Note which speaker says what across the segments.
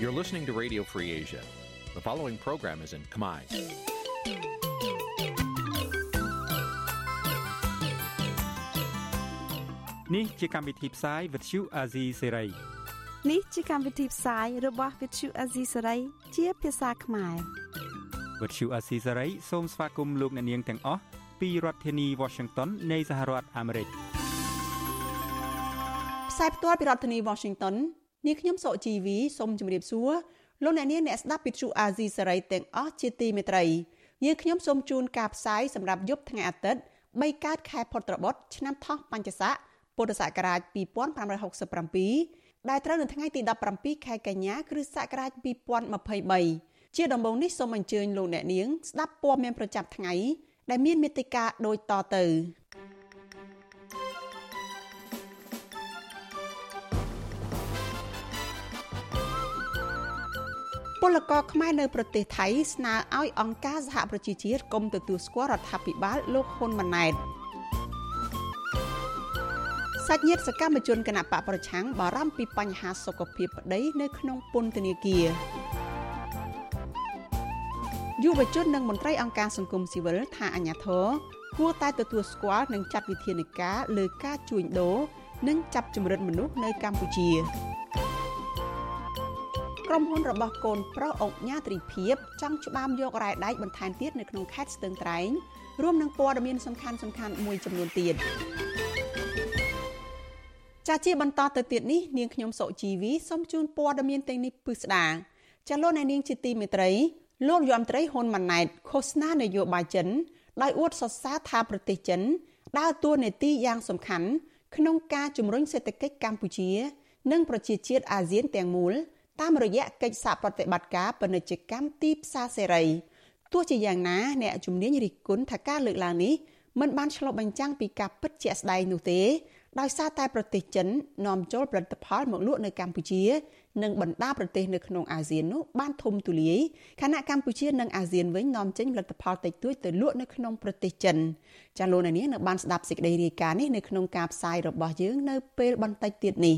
Speaker 1: You're listening to Radio Free Asia. The following program is in Khmer.
Speaker 2: នេះជាកម្មវិធីផ្សាយ Vuthu Azizi Serai
Speaker 3: នេះជាកម្មវិធីផ្សាយរបស់ Vuthu Azizi Serai ជាភាសាខ្មែរ
Speaker 2: Vuthu Azizi Serai សូមស្វាគមន៍លោកអ្នកនាងទាំងអស់ពីរដ្ឋធានី Washington នៃសហរដ្ឋអាមេរិក
Speaker 4: ផ្សាយផ្ទាល់ពីរដ្ឋធានី Washington នាងខ្ញុំសុជីវីសូមជម្រាបសួរលោកអ្នកនាងអ្នកស្ដាប់ Vuthu Azizi Serai ទាំងអស់ជាទីមេត្រីយើងខ្ញុំសូមជូនការផ្សាយសម្រាប់យប់ថ្ងៃអាទិត្យ3កើតខែផុតត្របុត្រឆ្នាំថោះបัญចស័កពុទ្ធសករាជ2567ដែលត្រូវនៅថ្ងៃទី17ខែកញ្ញាគ្រិស្តសករាជ2023ជាដំបូងនេះសូមអញ្ជើញលោកអ្នកនាងស្ដាប់ព័ត៌មានប្រចាំថ្ងៃដែលមានមេត្តាដូចតទៅ ពលករខ្មែរនៅប្រទេសថៃស្នើឲ្យអង្គការសហប្រជាជាតិគុំទទួលស្គាល់រដ្ឋាភិបាលលោកហ៊ុនម៉ាណែតសាច់ញាតិសកម្មជនគណៈបកប្រឆាំងបារម្ភពីបញ្ហាសុខភាពប្តីនៅក្នុងពន្ធនាគារយុវជននិងមន្ត្រីអង្គការសង្គមស៊ីវិលថាអាញាធរគួរតែទទួលស្គាល់និងចាត់វិធានការលើការជួញដូរនិងចាប់ជំរិតមនុស្សនៅកម្ពុជា ក្រុមហ៊ុនរបស់កូនប្រុសអង្គញាត្រីភិបចង់ច្បាមយករ៉ែដែកបន្ថែមទៀតនៅក្នុងខេត្តស្ទឹងត្រែងរួមនឹងព័ត៌មានសំខាន់សំខាន់មួយចំនួនទៀតចាជាបន្តទៅទៀតនេះនាងខ្ញុំសុជីវីសូមជូនព័ត៌មានទាំងនេះពិស្ដាចាលោកអ្នកនាងជាទីមេត្រីលោកយមត្រីហ៊ុនម៉ាណែតឃោសនានយោបាយចិនដោយអួតសរសើរថាប្រទេសចិនដើរតួនាទីយ៉ាងសំខាន់ក្នុងការជំរុញសេដ្ឋកិច្ចកម្ពុជា និងប្រជាជាតិអាស៊ានទាំងមូល តាមរយៈកិច្ចសហប្រតិបត្តិការពាណិជ្ជកម្មទីផ្សារសេរីទោះជាយ៉ាងណាអ្នកជំនាញរិះគន់ថាការលើកឡើងនេះមិនបានឆ្លុះបញ្ចាំងពីការពិតជាក់ស្ដែងនោះទេដោយសារតែប្រទេសចិននាំចូលផលិតផលមកលក់នៅកម្ពុជា និងបណ្ដាប្រទេសនៅក្នុងអាស៊ាននោះបានធំទូលាយខណៈកម្ពុជានិងអាស៊ានវិញនាំចេញផលិតផលតិចតួចទៅលក់នៅក្នុងប្រទេសចិនចាលោកនាងនៅបានស្ដាប់សេចក្តីរាយការណ៍នេះនៅក្នុងការផ្សាយរបស់យើងនៅពេលបន្តិចទៀតនេះ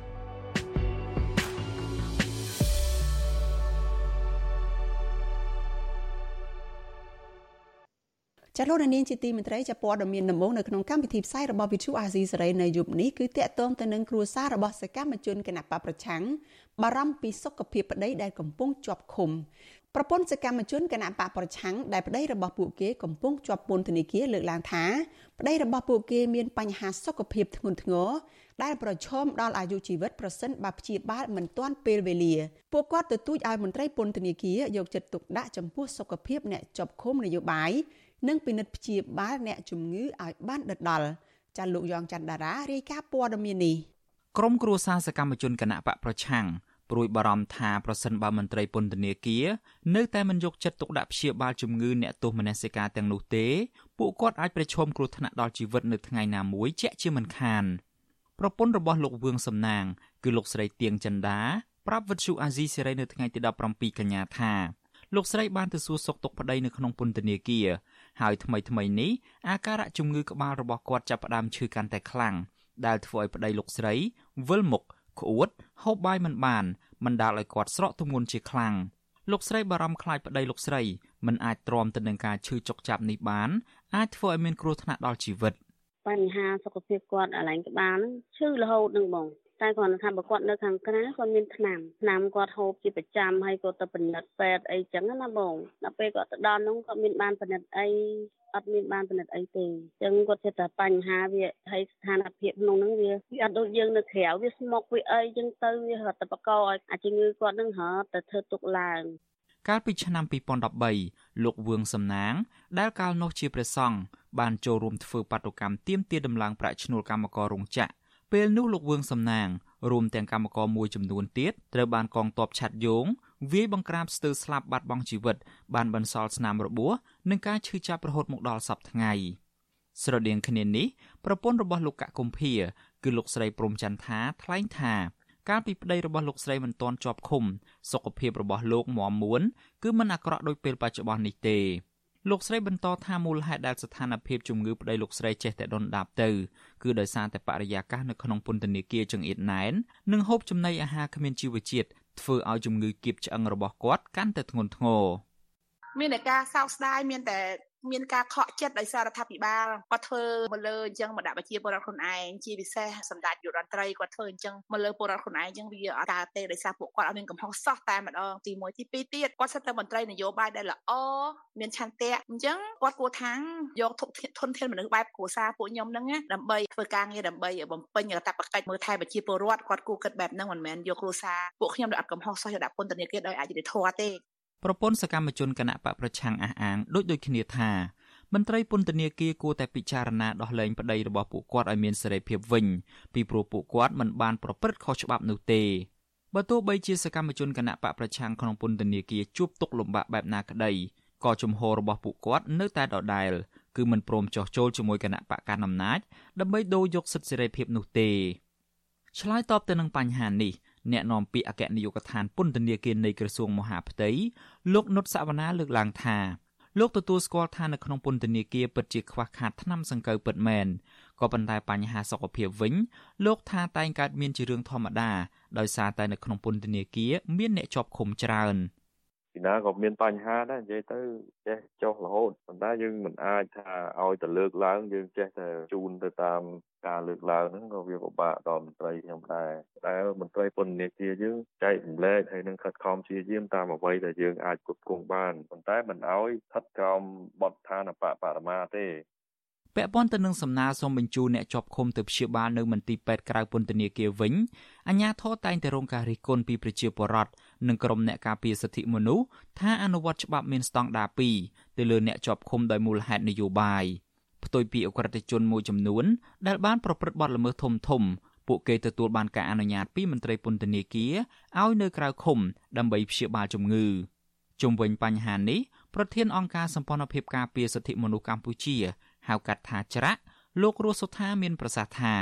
Speaker 4: ចាលោកនាងជាទីមេត្រីចាព័ត៌មានដំបូងនៅក្នុងកម្មវិធីផ្សាយរបស់ Vithu Azizi សេរីនៅយប់នេះគឺតាក់ទងទៅនឹងគ្រួសាររបស់សកម្មជនគណបកប្រឆាំងបារម្ភពីសុខភាពប្តីដែលកំពុងជាប់ឃុំប្រពន្ធសកម្មជនគណៈបកប្រឆាំងដែលប្តីរបស់ពួកគេកំពុងជាប់ពន្ធនាគារលើកឡើងថាប្តីរបស់ពួកគេមានបញ្ហាសុខភាពធ្ងន់ធ្ងរដែលប្រឈមដល់អាយុជីវិតប្រសិនបើព្យាបាលមិនទាន់ពេលវេលាពួកគាត់ទទូចឲ្យមន្ត្រីពន្ធនាគារយកចិត្តទុកដាក់ចំពោះសុខភាពអ្នកជាប់ឃុំនយោបាយ និងពិនិត្យព្យាបាលអ្នកជំងឺឲ្យបានដិតដល់ចាលោកយ៉ងច័ន្ទដារារាយការណ៍ព័ត៌មាននេះ
Speaker 5: ក្រុមគ្រួសារសកម្មជនគណៈបកប្រឆាំងព្រួយបារម្ភថាប្រសិនបើមន្ត្រីពន្ធនាគារនៅតែមិនយកចិត្តទុកដាក់ព្យាបាលជំងឺអ្នកទោសមនសិការទាំងនោះទេពួកគាត់អាចប្រឈមគ្រោះថ្នាក់ដល់ជីវិតនៅថ្ងៃណាមួយជាក់ជាមិនខានប្រពន្ធរបស់លោកវឿងសំណាង គឺលោកស្រីទៀងចិន្តាប្រាប់វិទ្យុអាស៊ីសេរីនៅថ្ងៃទី17កញ្ញាថាលោកស្រីបានទៅសួរសុខទុក្ខប្តីនៅក្នុងពន្ធនាគារ ហើយថ្មីថ្មីនេះអាការៈជំងឺក្បាលរបស់គាត់ចាប់ផ្ដើមឈឺកាន់តែខ្លាំងដែលធ្វើឲ្យប្តីលោកស្រីវិលមុខក្អួតហូបបាយមិនបានបណ្ដាលឲ្យគាត់ស្រកទម្ងន់ជាខ្លាំងលោកស្រីបារម្ភខ្លាចប្តីលោកស្រីមិនអាចទ្រាំទៅនឹងការឈឺចុកចាប់នេះបានអាចធ្វើឲ្យមានគ្រោះថ្នាក់ដល់ជីវិត
Speaker 6: បញ្ហាសុខភាពគាត់អាឡែងក្បាលហ្នឹងឈឺរហូតនឹងបង តែគាត់ថាបើគាត់នៅខាងក្រៅគាត់មានថ្នាំថ្នាំគាត់ហូបជាប្រចាំហើយគាត់ទៅពិនិត្យពេទ្យអីចឹងណាបងដល់ពេលគាត់ទៅដល់នោះគាត់មានបានពិនិត្យអីអត់មានបានពិនិត្យអីទេអញ្ចឹងគាត់ចិត្តតែបញ្ហាវាហើយស្ថានភាពក្នុងហ្នឹងវាវាអត់ដូចយើងនៅក្រៅវាស្មុកវាអីអញ្ចឹងទៅវារត់ទៅបកកឲ្យអាជំងឺគាត់ហ្នឹងរត់ទៅធ្វើទុកឡើង
Speaker 5: កាលពីឆ្នាំ2013លោកវឿងសំណាង ដែលកាលនោះជាព្រះសង្ឃបានចូលរួមធ្វើបាតុកម្មទាមទារដំឡើងប្រាក់ឈ្នួលកម្មកររោងចក្រ ពេលនោះលោកវឿងសំណាងរួមទាំងកម្មករមួយចំនួនទៀតត្រូវបានកងទ័ពឆាត់យងវាយបង្ក្រាបស្ទើរស្លាប់បាត់បង់ជីវិត បានបន្សល់ស្នាមរបួសនិងការឈឺចាប់រហូតមកដល់សពថ្ងៃស្រដៀងគ្នានេះប្រពន្ធរបស់លោកកកុម្ភាគឺលោកស្រីព្រំចន្ទថាថ្លែងថាកាលពីប្តីរបស់លោកស្រីមិនទាន់ជាប់ឃុំសុខភាពរបស់លោកមមមួនគឺមិនអាក្រក់ដូចពេលបច្ចុប្បន្ននេះទេ លោកស្រីបន្តថាមូលហេតុដែលស្ថានភាពជំងឺប្តីលោកស្រីចេះតែដុនដាបទៅគឺដោយសារតែបរិយាកាសនៅក្នុងពន្ធនាគារចង្អៀតណែននិងហូបចំណីអាហារគ្មានជីវជាតិធ្វើឲ្យជំងឺគៀបឆ្អឹងរបស់គាត់កាន់តែធ្ងន់ធ្ងរ
Speaker 7: មានតែការសោកស្ដាយមានតែ មានការខកចិត្តដោយសាររដ្ឋាភិបាលគាត់ធ្វើមកលើអញ្ចឹងមកដាក់ប្រជាពលរដ្ឋខ្លួនឯងជាពិសេសសម្ដេចយុរដ្ឋមន្ត្រីគាត់ធ្វើអញ្ចឹងមកលើពលរដ្ឋខ្លួនឯងអញ្ចឹងវាអត់កើតទេដោយសារពួកគាត់អត់មានកំហុសសោះតែម្ដងទី1ទី2ទៀតគាត់សិតតែមន្ត្រីនយោបាយដែលល្អមានឆន្ទៈអញ្ចឹងគាត់គួរថាយកធនធានមនុស្សបែបគ្រួសារពួកខ្ញុំហ្នឹងដើម្បីធ្វើការងារដើម្បីបំពេញកាតព្វកិច្ចមើលថែប្រជាពលរដ្ឋគាត់គួរគិតបែបហ្នឹងមិនមែនយកគ្រួសារពួកខ្ញុំដែលអត់កំហុសសោះយកដាក់ពន្ធនាគារដោយអយុត្តិធម៌ទេ
Speaker 5: ប្រពន្ធសកម្មជនគណៈបកប្រឆាំងអះអាងដូចដូចគ្នាថាមន្ត្រីពន្ធនាគារគួរតែពិចារណាដោះលែងប្តីរបស់ពួកគាត់ឲ្យមានសេរីភាពវិញពីព្រោះពួកគាត់មិនបានប្រព្រឹត្តខុសច្បាប់នោះទេបើទោះបីជាសកម្មជនគណៈបកប្រឆាំងក្នុងពន្ធនាគារជួបទុក្ខលំបាកបែបណាក្តីក៏ជំហររបស់ពួកគាត់នៅតែដដែលគឺមិនព្រមចោះចូលជាមួយគណៈបកកណ្ដាលអំណាចដើម្បីដូរយកសិទ្ធិសេរីភាពនោះទេឆ្លើយតបទៅនឹងបញ្ហានេះ អ្នកនាំពាក្យអគ្គនាយកដ្ឋានពន្ធនាគារនៃក្រសួងមហាផ្ទៃលោកនុតសវណ្ណាលើកឡើងថាលោកទទួលស្គាល់ថានៅក្នុងពន្ធនាគារពិតជាខ្វះខាតថ្នាំសង្កូវពិតមែនក៏ប៉ុន្តែបញ្ហាសុខភាពវិញលោកថាតែងកើតមានជារឿងធម្មតាដោយសារតែនៅក្នុងពន្ធនាគារមានអ្នកជាប់ឃុំច្រើន។
Speaker 8: ពីណាក៏មានបញ្ហាដែរនិយាយទៅចេះចុះរហូតប៉ុន្តែយើងមិនអាចថាឲ្យទៅលើកឡើងយើងចេះតែជូនទៅតាមការលើកឡើងហ្នឹងក៏វាពិបាកដល់មន្ត្រីខ្ញុំដែរដែលមន្ត្រីពន្ធនាគារយើងចែករំលែកហើយនឹងខិតខំព្យាយាមតាមអ្វីដែលយើងអាចគ្រប់គ្រងបានប៉ុន្តែមិនឲ្យស្ថិតក្រោមបទដ្ឋានបបរមាទេ
Speaker 5: ពាក់ព័ន្ធទៅនឹងសំណើសុំបញ្ជូនអ្នកជាប់ឃុំទៅព្យាបាលនៅមន្ទីរពេទ្យក្រៅពន្ធនាគារវិញអាជ្ញាធរតែងតែរងការរិះគន់ពីប្រជាពលរដ្ឋ និងក្រុមអ្នកការពារសិទ្ធិមនុស្សថាអនុវត្តច្បាប់មានស្តង់ដារ2ទៅលើអ្នកជាប់ឃុំដោយមូលហេតុនយោបាយផ្ទុយពីអក្រិតជនមួយចំនួនដែលបានប្រព្រឹត្តបទល្មើសធំធំពួកគេទទួលបានការអនុញ្ញាតពីមន្ត្រីពន្ធនាគារឲ្យនៅក្រៅឃុំដើម្បីព្យាបាលជំងឺជុំវិញបញ្ហានេះប្រធានអង្គការសម្ព័ន្ធភាពការពារសិទ្ធិមនុស្សកម្ពុជាហៅកាត់ថាច្រាក់លោករស់សុថាមានប្រសាសន៍ថា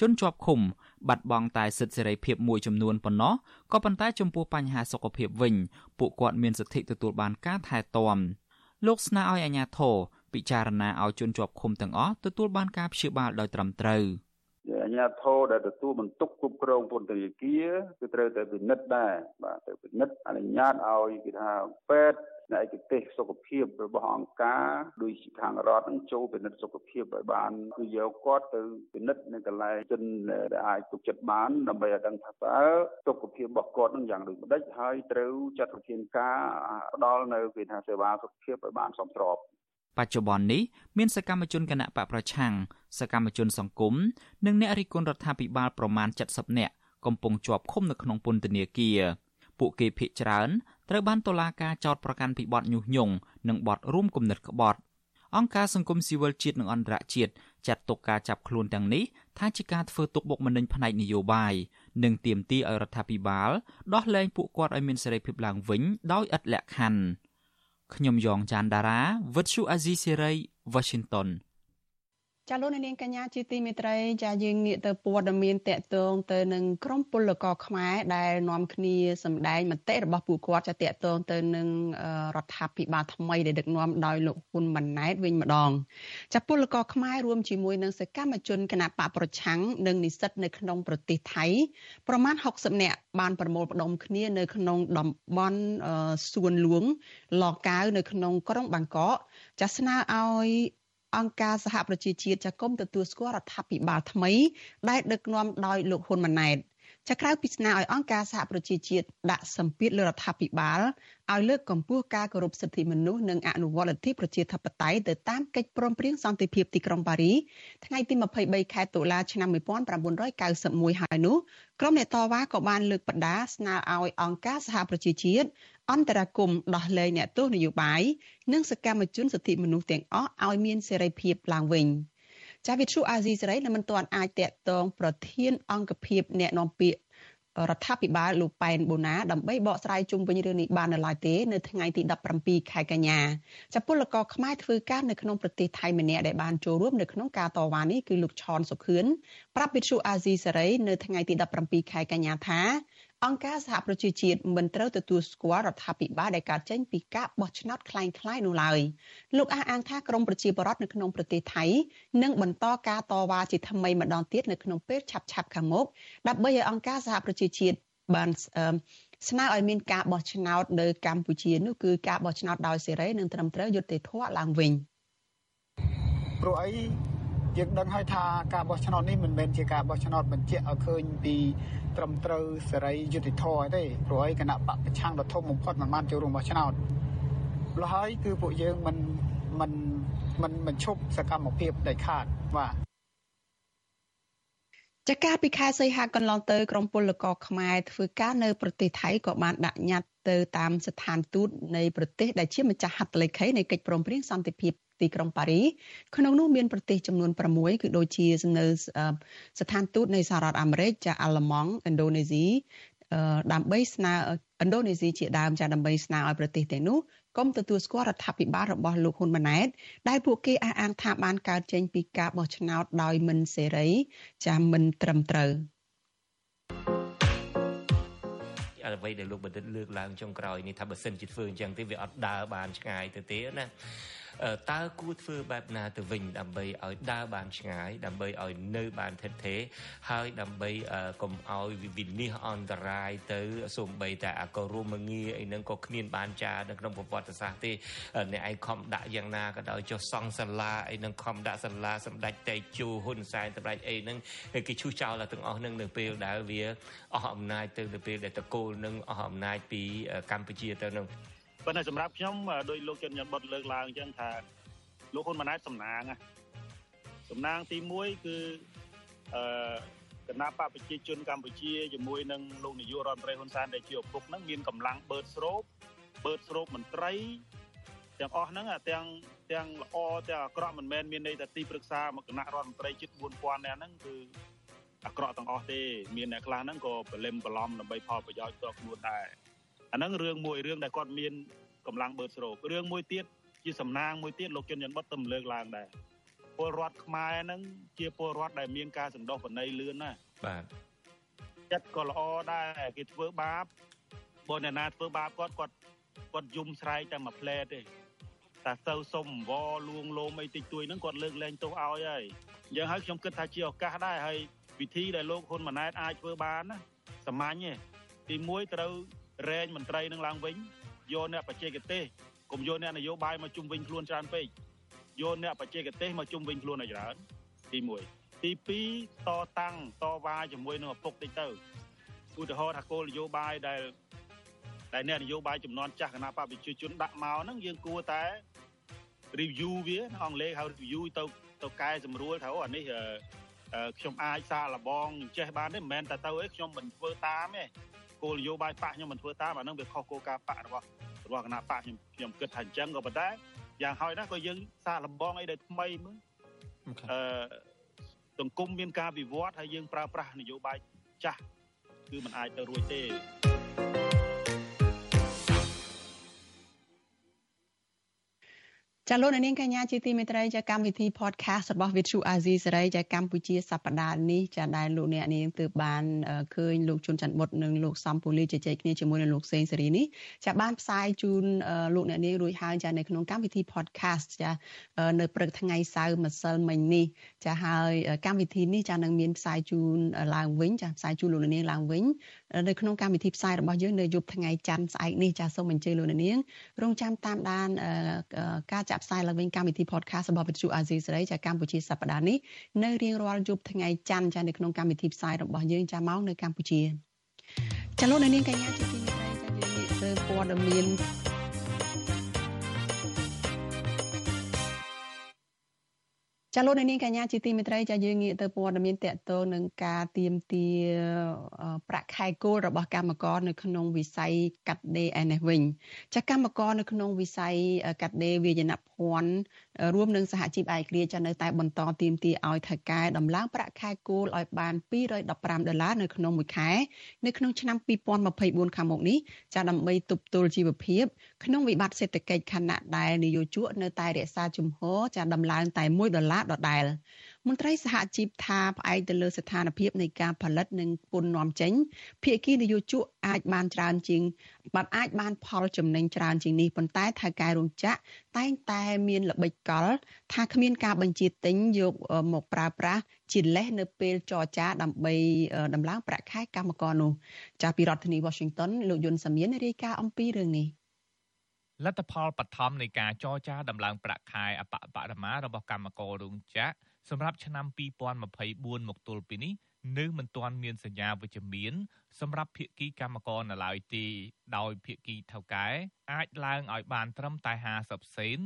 Speaker 5: ជនជាប់ឃុំបាត់បង់តែសិទ្ធិសេរីភាពមួយចំនួនប៉ុណ្ណោះក៏ប៉ុន្តែចំពោះបញ្ហាសុខភាពវិញពួកគាត់មានសិទ្ធិទទួលបានការថែទាំលោកស្នើឲ្យអាជ្ញាធរពិចារណាឲ្យជនជាប់ឃុំទាំងអស់ទទួលបានការព្យាបាលដោយត្រឹមត្រូវ
Speaker 9: អាជ្ញាធរដែលទទួលបន្ទុកគ្រប់គ្រងពន្ធនាគារគឺត្រូវតែពិនិត្យដែរបាទទៅពិនិត្យអនុញ្ញាតឲ្យគេថាពេទ្យឯកទេសសុខភាពរបស់អង្គការដូចជាខាងរដ្ឋនឹងចូលពិនិត្យសុខភាពឲ្យបានគឺយកគាត់ទៅពិនិត្យនៅកន្លែងជនដែលអាចទុកចិត្តបានដើម្បីឲ្យដឹងថាតើសុខភាពរបស់គាត់នឹងយ៉ាងដូចម្ដេចហើយត្រូវចាត់វិធានការផ្ដល់នៅគេថាសេវាសុខភាពឲ្យបានសមស្រប
Speaker 5: បច្ចុប្បន្ននេះមានសកម្មជនគណៈបកប្រឆាំងសកម្មជនសង្គមនិងអ្នករិះគន់រដ្ឋាភិបាលប្រមាណ70នាក់កំពុងជាប់ឃុំនៅក្នុងពន្ធនាគារពួកគេភ័យច្រើនត្រូវបានតុលាការចោទប្រកាន់ពីបទញុះញង់និងបទរួមគំនិតក្បត់អង្គការសង្គមស៊ីវិលជាតិនិងអន្តរជាតិចាត់ទុកការចាប់ខ្លួនទាំងនេះថាជាការធ្វើទុកបុកម្នេញផ្នែកនយោបាយនិងទាមទារឲ្យរដ្ឋាភិបាលដោះលែងពួកគាត់ឲ្យមានសេរីភាពឡើងវិញដោយឥតលក្ខខណ្ឌ ខ្ញុំយ៉ងច័ន្ទដារាវិទ្យុអាស៊ីសេរី Washington
Speaker 4: ចាលោកនាងកញ្ញាជាទីមេត្រីចាយើងងាកទៅព័ត៌មានតកតងទៅនឹងក្រមពលករខ្មែរដែលនាំគ្នាសម្ដែងមតិរបស់ពួកគាត់ចាតកតងទៅនឹងរដ្ឋាភិបាលថ្មីដែលដឹកនាំដោយលោកហ៊ុនម៉ាណែតវិញម្ដងចាពលករខ្មែររួមជាមួយនឹងសកម្មជនគណបកប្រឆាំងនិងនិស្សិតនៅក្នុងប្រទេសថៃប្រមាណ60នាក់បានប្រមូលផ្ដុំគ្នានៅក្នុងតំបន់សួនលួង លកាវនៅក្នុងក្រុងបាងកកចាស្នើឲ្យ អង្គការសហប្រជាជាតិចាគុំទទួលស្គាល់រដ្ឋាភិបាលថ្មីដែលដឹកនាំដោយលោកហ៊ុនម៉ាណែត ចាក្រៅពីស្នើឲ្យអង្គការសហប្រជាជាតិដាក់សម្ពាធលើរដ្ឋាភិបាលឲ្យលើកកម្ពស់ការគោរពសិទ្ធិមនុស្សនិងអនុវត្តលទ្ធិប្រជាធិបតេយ្យទៅតាមកិច្ចព្រមព្រៀងសន្តិភាពទីក្រុងប៉ារីថ្ងៃទី23ខែតុលាឆ្នាំ1991ហើយនោះក្រុមអ្នកតវ៉ាក៏បានលើកបដាស្នើឲ្យអង្គការសហប្រជាជាតិអន្តរាគមដោះលែងអ្នកទោសនយោបាយនិងសកម្មជនសិទ្ធិមនុស្សទាំងអស់ឲ្យមានសេរីភាពឡើងវិញ ចាវិទ្យុអាស៊ីសេរីនៅមិនទាន់អាចតាក់ទងប្រធាន អង្គភិបអ្នកនាំពាក្យរដ្ឋាភិបាលលោកប៉ែនបូណាដើម្បីបកស្រាយជុំវិញរឿងនេះបាននៅឡើយទេនៅថ្ងៃទី17ខែកញ្ញាចាប់ពលករខ្មែរធ្វើការនៅក្នុងប្រទេសថៃម្នាក់ដែលបានចូលរួមនៅក្នុងការតវ៉ានេះគឺលោកឆនសុខឿនប្រាប់វិទ្យុអាស៊ីសេរីនៅថ្ងៃទី17ខែកញ្ញាថា អង្គការសហប្រជាជាតិមិនត្រូវទទួលស្គាល់រដ្ឋាភិបាលដែលកើតចេញពីការបោះឆ្នោតคล้ายៗនោះឡើយលោកអះអាងថាក្រមប្រជាពលរដ្ឋនៅក្នុងប្រទេសថៃនឹងបន្តការតវ៉ាជាថ្មីម្ដងទៀតនៅក្នុងពេលឆាប់ៗខាងមុខដើម្បីឲ្យអង្គការសហប្រជាជាតិបានស្នើឲ្យមានការបោះឆ្នោតនៅកម្ពុជានោះគឺការបោះឆ្នោតដោយសេរីនិងត្រឹមត្រូវយុត្តិធម៌ឡើងវិញ
Speaker 10: ព្រោះអី យើងដឹងហើយថាការបោះឆ្នោតនេះមិនមែនជាការបោះឆ្នោតបញ្ជាក់ឲ្យឃើញពីត្រឹមត្រូវសេរីយុត្តិធម៌ទេព្រោះឯគណៈបកប្រឆាំងដ៏ធំបំផុតមិនបានចូលរួមបោះឆ្នោតម្ល៉េះហើយគឺពួកយើងមិនមិនមិនមិនឈប់សកម្មភាពដាច់ខាតបាទ
Speaker 4: ចាការពីខែសីហាកន្លងទៅក្រមពលករខ្មែរធ្វើការនៅប្រទេសថៃក៏បានដាក់ញត្តិទៅតាមស្ថានទូតនៃប្រទេសដែលជាម្ចាស់ហត្ថលេខីនៃកិច្ចព្រមព្រៀងសន្តិភាព ទីក្រុងប៉ារីក្នុងនោះមានប្រទេសចំនួន6គឺដូចជានៅស្ថានទូតនៃសហរដ្ឋអាមេរិកចាអាល្លឺម៉ង់ឥណ្ឌូនេស៊ីដើម្បីស្នើឥណ្ឌូនេស៊ីជាដើមចាដើម្បីស្នើឲ្យប្រទេសទាំងនោះកុំទទួលស្គាល់រដ្ឋាភិបាលរបស់លោកហ៊ុនម៉ាណែតដែលពួកគេអះអាងថាបានកើតចេញពីការបោះឆ្នោតដោយមិនសេរីចាមិនត្រឹមត្រូវ
Speaker 11: អ្វីដែលលោកបណ្ឌិតលើកឡើងចុងក្រោយនេះថាបើសិនជាធ្វើអញ្ចឹងទេវាអត់ដើរបានឆ្ងាយទៅទេណា តើគួរធ្វើបែបណាទៅវិញដើម្បីឲ្យដើរបានឆ្ងាយដើម្បីឲ្យនៅបានថិតថេរហើយដើម្បីកុំឲ្យវិនិច្ឆ័យអន្តរាយទៅសូម្បីតែអាក៏រួមងាអីហ្នឹងក៏គ្មានបានចានៅក្នុងប្រវត្តិសាស្ត្រទេអ្នកឯងខំដាក់យ៉ាងណាក៏ដោយចុះសង់សាលាអីហ្នឹងខំដាក់សាលាសម្ដេចតេជោហ៊ុនសែនសម្ដេចអីហ្នឹងគេឈូសចោលទាំងអស់ហ្នឹងនៅពេលដែលវាអស់អំណាចទៅនៅពេលដែលតកូលនឹងអស់អំណាចពីកម្ពុជាទៅនឹង
Speaker 12: ប៉ុន្តែសម្រាប់ខ្ញុំដោយលោកជនញ៉ាំបុតលើកឡើងអញ្ចឹងថាលោកហ៊ុនម៉ាណែតសំណាងសំណាងទី1គឺអឺគណៈបកប្រជាជនកម្ពុជាជាមួយនឹងលោកនាយករដ្ឋមន្ត្រីហ៊ុនសែនដែលជាឪពុកហ្នឹងមានកម្លាំងបឺតស្រូបបឺតស្រូបមន្ត្រីទាំងអស់ហ្នឹងទាំងទាំងល្អទាំងអាក្រក់មិនមែនមានន័យថាទីប្រឹក្សាមកគណៈរដ្ឋមន្ត្រីជិត4000នាក់ហ្នឹងគឺអាក្រក់ទាំងអស់ទេមានអ្នកខ្លះហ្នឹងក៏បលឹមបឡំដើម្បីផលប្រយោជន៍ផ្ទាល់ខ្លួនដែរ អាហ្នឹងរឿងមួយរឿងដែលគាត់មានកម្លាំងបឺតស្រូបរឿងមួយទៀតជាសំណាងមួយទៀតលោកជុនច័ន្ទបុតទៅលើកឡើងដែរពលរដ្ឋខ្មែរហ្នឹងជាពលរដ្ឋដែលមានការសន្តោសបណីលឿនណា
Speaker 11: បាទ
Speaker 12: ចិត្តក៏ល្អដែរគេធ្វើបាបបើអ្នកណាធ្វើបាបគាត់គាត់គាត់យំស្រែកតែមួយផ្លែទេតែទៅសុំអង្វរលួងលោមអីតិចតួចហ្នឹងគាត់លើកលែងទោសឲ្យហើយយ៉ាងហើយខ្ញុំគិតថាជាឱកាសដែរហើយវិធីដែលលោកហ៊ុនម៉ាណែតអាចធ្វើបានណាសាមញ្ញទេទី1ត្រូវ រែងមន្ត្រីនឹងឡើងវិញយកអ្នកបច្ចេកទេសកុំយកអ្នកនយោបាយមកជុំវិញខ្លួនច្រើនពេកយកអ្នកបច្ចេកទេសមកជុំវិញខ្លួនឲ្យច្រើនទី1ទី2តតាំងតវ៉ាជាមួយនឹងឪពុកតិចទៅឧទាហរណ៍ថាគោលនយោបាយដែលដែលអ្នកនយោបាយចំនួនចាស់គណៈបព្វជិជនដាក់មកហ្នឹងយើងគួរតែ review វាអង់គ្លេសហៅ review ទៅទៅកែសម្រួលថាអូអានេះខ្ញុំអាចសាកល្បងចេះបានទេមិនមែនតែទៅអីខ្ញុំមិនធ្វើតាមទេ គោលនយោបាយបកខ្ញុំមិនធ្វើតាមអានឹងវាខុសគោលការណ៍បករបស់របស់គណៈបកខ្ញុំខ្ញុំគិតថាអញ្ចឹងក៏ប៉ុន្តែយ៉ាងហោចណាស់ក៏យើងសាកល្បងអីដែលថ្មីមើលអឺសង្គមមានការវិវត្តហើយយើងប្រើប្រាស់នយោបាយចាស់គឺมันអាចទៅរួចទេ
Speaker 4: ចាលោកនាងកញ្ញាជាទីមេត្រីចាកម្មវិធី podcast របស់ Vithu Azizi សេរីចាកម្ពុជាសប្តាហ៍នេះចាដែលលោកអ្នកនាងទើបបានឃើញលោកជុនច័ន្ទបុតនិងលោកសំពូលីជជែកគ្នាជាមួយនឹងលោកសេងសេរីនេះចាបានផ្សាយជូនលោកអ្នកនាងរួចហើយចានៅក្នុងកម្មវិធី podcast ចានៅព្រឹកថ្ងៃសៅរ៍ម្សិលមិញនេះចាហើយកម្មវិធីនេះចានឹងមានផ្សាយជូនឡើងវិញចាផ្សាយជូនលោកអ្នកនាងឡើងវិញនៅក្នុងកម្មវិធីផ្សាយរបស់យើងនៅយប់ថ្ងៃច័ន្ទស្អែកនេះចាសូមអញ្ជើញលោកអ្នកនាងរងចាំតាមដានការចាក់ផ្សាយឡើងវិញកម្មវិធី podcast របស់វិទ្យុអាស៊ីសេរីចាកម្ពុជាសប្តាហ៍នេះនៅរៀងរាល់យប់ថ្ងៃច័ន្ទចានៅក្នុងកម្មវិធីផ្សាយរបស់យើងចាមកនៅកម្ពុជាចាលោកនាងកញ្ញាជាទីមេត្រីចាយើងនិយាយទៅព័ត៌មាន ចាលោកនាងកញ្ញាជាទីមេត្រីចាយើងងាកទៅព័ត៌មានតកតងនឹងការទៀមទាប្រាក់ខែគោលរបស់កម្មករនៅក្នុងវិស័យកាត់ដេរឯនេះវិញចាកម្មករនៅក្នុងវិស័យកាត់ដេរវាយនភ័ណ្ឌរួមនឹងសហជីពឯករាជ្យចានៅតែបន្តទៀមទាឲ្យថៅកែដំឡើងប្រាក់ខែគោលឲ្យបាន215ដុល្លារនៅក្នុងមួយខែនៅក្នុងឆ្នាំ2024ខាងមុខនេះចាដើម្បីទប់ទល់ជីវភាពក្នុងវិបត្តិសេដ្ឋកិច្ចខណៈដែលនយោជកនៅតែរក្សាជំហរចាដំឡើងតែ1ដុល្លារដដែលមន្ត្រីសហជីពថាផ្អែកទៅលើស្ថានភាពនៃការផលិតនិងពន្ធនាំចេញភាគីនយោជកអាចបានច្រើនជាងបាត់អាចបានផលចំណេញច្រើនជាងនេះប៉ុន្តែថៅកែរោងចក្រតែងតែមានល្បិចកល ថាគ្មានការបញ្ជាទិញយកមកប្រើប្រាស់ជាលេសនៅពេលចរចាដើម្បីដំឡើងប្រាក់ខែកម្មករនោះចាស់ពីរដ្ឋធានី Washington លោកយុនសាមៀនរាយការណ៍អំពីរឿងនេះ
Speaker 13: លទ្ធផលបឋមនៃការចរចាដំឡើងប្រាក់ខែអបបរមារបស់កម្មកររោងចក្រសម្រាប់ឆ្នាំ2024មកទល់ពេលនេះនៅមិនទាន់មានសញ្ញាវិជ្ជមានសម្រាប់ភាគីកម្មករនៅឡើយទេដោយភាគីថៅកែអាចឡើងឲ្យបានត្រឹមតែ50សេន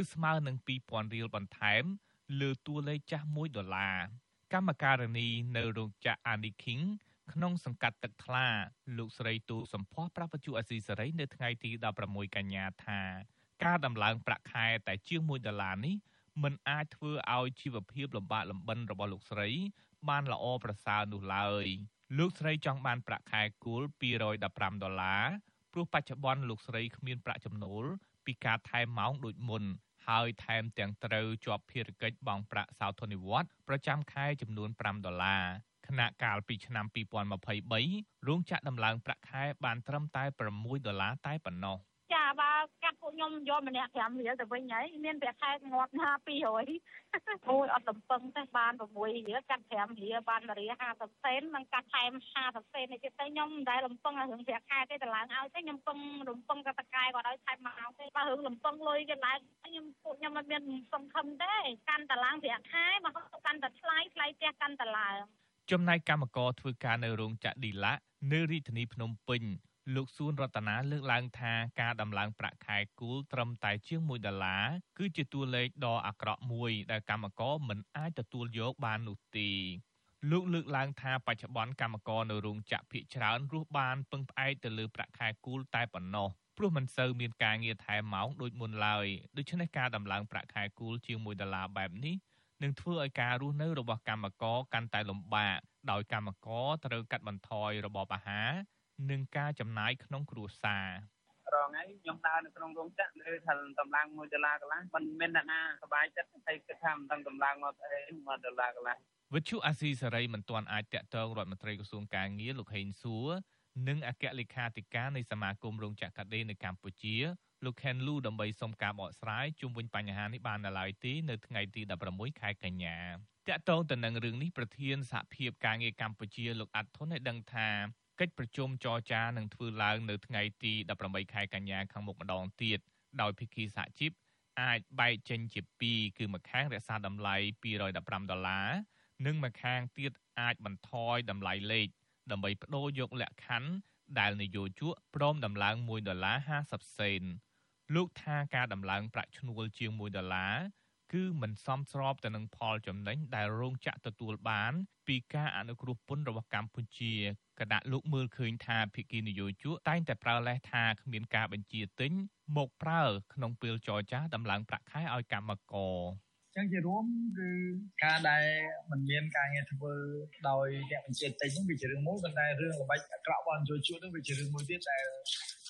Speaker 13: ឬស្មើនឹង2000រៀលបន្ថែមលើតួលេខចាស់1ដុល្លារកម្មការនីនៅរោងចក្រ Aniking ក្នុងសង្កាត់ទឹកថ្លាលោកស្រីទូសំភ័សប្រាប់វិទ្យុអស៊ីសេរីនៅថ្ងៃទី16កញ្ញាថាការដំឡើងប្រាក់ខែតែជាង1ដុល្លារនេះមិនអាចធ្វើឲ្យជីវភាពលំបាកលំបិនរបស់លោកស្រី បានល្អប្រសើរនោះឡើយលោកស្រីចង់បានប្រាក់ខែគោល215ដុល្លារព្រោះបច្ចុប្បន្នលោកស្រីគ្មានប្រាក់ចំណូលពីការថែមម៉ោងដូចមុនហើយថែមទាំងត្រូវជាប់ភារកិច្ចបង់ប្រាក់សោធននិវត្តន៍ប្រចាំខែចំនួន5ដុល្លារ ខណៈកាលពីឆ្នាំ2023រោងចក្រដំឡើងប្រាក់ខែបានត្រឹមតែ6ដុល្លារតែប៉ុណ្ណោះ។
Speaker 14: ចាបើកាត់ពួកខ្ញុំយកម្នាក់5រៀលទៅវិញហើយមានប្រាក់ខែងាប់ណា200អូយអត់លំពឹងទេបាន6រៀលកាត់5រៀលបាន1រៀល50សេននិងកាត់ថែម50សេននេះទៀតទៅខ្ញុំមិនដែលលំពឹងរឿងប្រាក់ខែទេតម្លើងឲ្យទេខ្ញុំពឹងរំពឹងកតកែគាត់ឲ្យថែមមកទេបើរឿងលំពឹងលុយគេឡើងខ្ញុំពួកខ្ញុំអត់មានសង្ឃឹមទេកាន់តឡើងប្រាក់ខែមកកាន់តែថ្លៃថ្លៃផ្ទះកាន់តែឡើង
Speaker 13: ចំណែកកម្មករធ្វើការនៅរោងចក្រឌីឡានៅរាជធានីភ្នំពេញលោកសួនរតនាលើកឡើងថាការដំឡើងប្រាក់ខែគូលត្រឹមតែជាង1ដុល្លារគឺជាតួលេខដ៏អាក្រក់មួយដែលកម្មករមិនអាចទទួលយកបាននោះទេលោកលើកឡើងថាបច្ចុប្បន្នកម្មករនៅរោងចក្រភាគច្រើនរស់បានពឹងផ្អែកទៅលើប្រាក់ខែគូលតែប៉ុណ្ណោះព្រោះមិនសូវមានការងារថែមម៉ោងដូចមុនឡើយដូច្នេះការដំឡើងប្រាក់ខែគូលជាង1ដុល្លារបែបនេះ នឹងធ្វើឲ្យការរស់នៅរបស់កម្មករកាន់តែលំបាកដោយកម្មករត្រូវកាត់បន្ថយរបបអាហារនិងការចំណាយក្នុងគ្រួសារ
Speaker 15: រងហើយខ្ញុំដើរនៅក្នុងរោងចក្រលើថាតម្លើង1ដុល្លារកន្លះមិនមានអ្នកណាសប្បាយចិត្តហើយគិតថាមិនដឹងតម្លើងមកអី1ដុល្លារកន្លះ
Speaker 13: វិទ្យុអាស៊ីសេរីមិនទាន់អាចតាក់ទងរដ្ឋមន្ត្រីក្រសួងកាងារលោកហេងសួរនិងអគ្គលេខាធិការនៃសមាគមរោងចក្រកាដេនៅកម្ពុជា លោកខេនលូដើម្បីសុំការបកស្រាយជុំវិញបញ្ហានេះបាននៅឡើយទេនៅថ្ងៃទី16ខែកញ្ញាតាក់ទងទៅនឹងរឿងនេះប្រធានសហភាពការងារកម្ពុជាលោកអាត់ធុនឲ្យដឹងថាកិច្ចប្រជុំចរចានឹងធ្វើឡើងនៅថ្ងៃទី18ខែកញ្ញាខាងមុខម្ដងទៀតដោយភាគីសហជីពអាចបែកចេញជាពីរគឺម្ខាងរក្សាតម្លៃ215ដុល្លារនិងម្ខាងទៀតអាចបន្ថយតម្លៃលេខដើម្បីបដូរយកលក្ខខណ្ឌដែលនយោជកព្រមដំឡើង1ដុល្លារ50សេន លោកថាការដំឡើងប្រាក់ឈ្នួលជាង1ដុល្លារគឺមិនសមស្របទៅនឹងផលចំណេញដែលរោងចក្រទទួលបាន ពីការអនុគ្រោះពន្ធរបស់កម្ពុជាគណៈលោកមើលឃើញថាភិគីនយោជកតែងតែប្រើលេសថាគ្មានការបញ្ជាទិញមកប្រើក្នុងពេលចរចាដំឡើងប្រាក់ខែឲ្យកម្មករ
Speaker 15: ចឹងជារួមគឺការដែលมันមានការងារធ្វើដោយអ្នកបញ្ជាទិញហ្នឹងវាជារឿងមួយប៉ុន្តែរឿងល្បិចអាក្រក់របស់នយោជកហ្នឹងវាជារឿងមួយទៀតដែល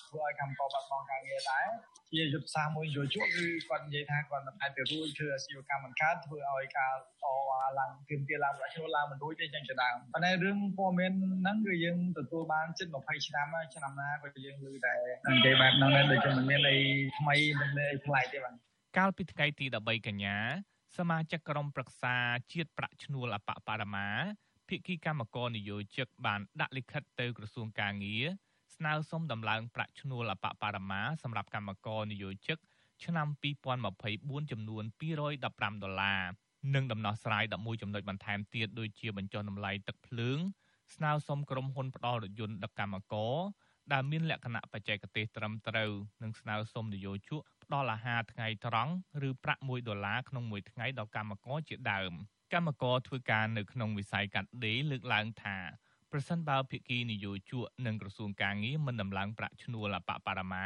Speaker 15: ធ្វើឲ្យកម្មករបាត់បង់ការងារដែរជាយុទ្ធសាស្ត្រមួយយោជកគឺគាត់និយាយថាគាត់មិនអាចទៅរួចធ្វើអាជីវកម្មមិនកើតធ្វើឲ្យការអអាឡើងទៀមទាឡើងប្រាក់ឈ្នួលឡើងមិនរួចទេចឹងជាដើមប៉ុន្តែរឿងព័ត៌មានហ្នឹងគឺយើងទទួលបានជិត20ឆ្នាំហើយឆ្នាំណាក៏យើងឮតែនិយាយបែបហ្នឹងដែរដូចជាមិនមានអីថ្មីមិនមានអីប្លែកទេបាទ
Speaker 13: កាលពីថ្ងៃទី13កញ្ញាសមាជិកក្រុមប្រឹក្សាជាតិប្រាក់ឈ្នួលអបបរមាភិក្ខីកម្មករនយោជកបានដាក់លិខិតទៅក្រសួងកាងារ ស្នើសុំដំឡើងប្រាក់ឈ្នួលអបបរមាសម្រាប់កម្មករនិយោជកឆ្នាំ2024ចំនួន215ដុល្លារនិងដំណោះស្រាយ11ចំណុចបន្ថែមទៀតដូចជាបញ្ចុះតម្លៃទឹកភ្លើង ស្នើសុំក្រុមហ៊ុនផ្ដល់រថយន្តដឹកកម្មករដែលមានលក្ខណៈបច្ចេកទេសត្រឹមត្រូវនិងស្នើសុំនយោជកផ្ដល់អាហារថ្ងៃត្រង់ឬប្រាក់1ដុល្លារក្នុងមួយថ្ងៃដល់កម្មករជាដើមកម្មករធ្វើការនៅក្នុងវិស័យកាត់ដេរលើកឡើងថា ប្រសិនបើភាគីនយោជកនិងក្រសួងកាងារមិនដំឡើងប្រាក់ឈ្នួលអបបរមា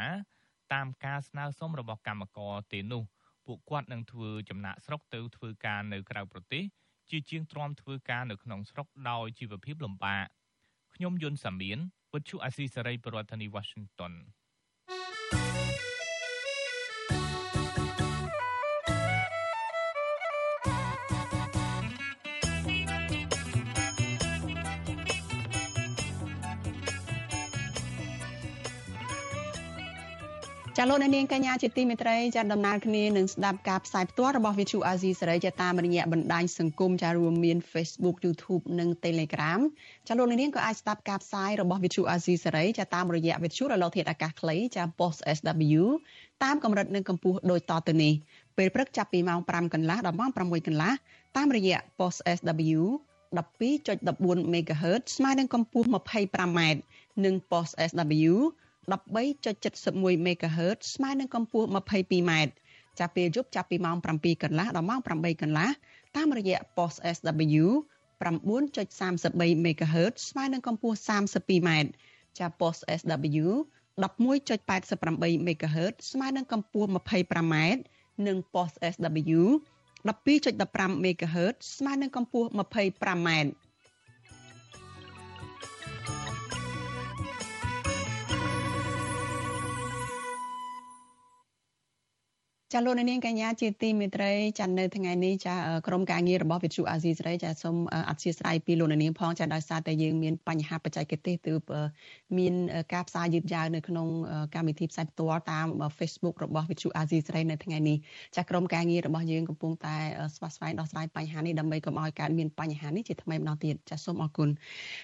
Speaker 13: តាមការស្នើសុំរបស់កម្មករទេនោះពួកគាត់នឹងធ្វើចំណាក់ស្រុកទៅធ្វើការនៅក្រៅប្រទេសជាជាងទ្រាំធ្វើការនៅក្នុងស្រុកដោយជីវភាពលំបាកខ្ញុំយុនសាមៀនវិទ្យុអាស៊ីសេរីប្រធានាធិបតី Washington
Speaker 4: ចាលោកនាងកញ្ញាជាទីមេត្រីចាដំណើរគ្នានឹងស្ដាប់ការផ្សាយផ្ទាល់របស់ Vithu Azizi សេរីចាតាមរយៈបណ្ដាញសង្គមចារួមមាន Facebook YouTube និង Telegram ចាលោកនាងក៏អាចស្ដាប់ការផ្សាយរបស់ Vithu Azizi សេរីចាតាមរយៈ Vithu រលកធាតុអាកាសខ្លីចា Post SW តាមកម្រិតនិងកម្ពស់ដូចតទៅនេះពេលព្រឹកចាប់ពីម៉ោង5កន្លះដល់ម៉ោង6កន្លះតាមរយៈ Post SW 12.14 MHz ស្មើនឹងកម្ពស់ 25m និង Post SW 13.71 MHz ស្មើនឹងកម្ពស់ 22m ចាប់ពេលយប់ចាប់ពីម៉ោង7កន្លះដល់ម៉ោង8កន្លះតាមរយៈ post SW 9.33 MHz ស្មើនឹងកម្ពស់ 32m ចាប់ post SW 11.88 MHz ស្មើនឹងកម្ពស់ 25m និង post SW 12.15 MHz ស្មើនឹងកម្ពស់ 25m ចាលោកនាងកញ្ញាជាទីមេត្រីចានៅថ្ងៃនេះចាក្រុមការងាររបស់វិទ្យុអាស៊ីសេរីចាសូមអធិស្ឋានពីលោកនាងផងចាដោយសារតែយើងមានបញ្ហាបច្ចេកទេសទើបមានការផ្សាយយឺតយ៉ាវនៅក្នុងកម្មវិធីផ្សាយផ្ទាល់តាម Facebook របស់វិទ្យុអាស៊ីសេរីនៅថ្ងៃនេះចាក្រុមការងាររបស់យើងកំពុងតែស្វាស្វែងដោះស្រាយបញ្ហានេះដើម្បីកុំឲ្យកើតមានបញ្ហានេះជាថ្មីម្ដងទៀតចាសូមអរគុណ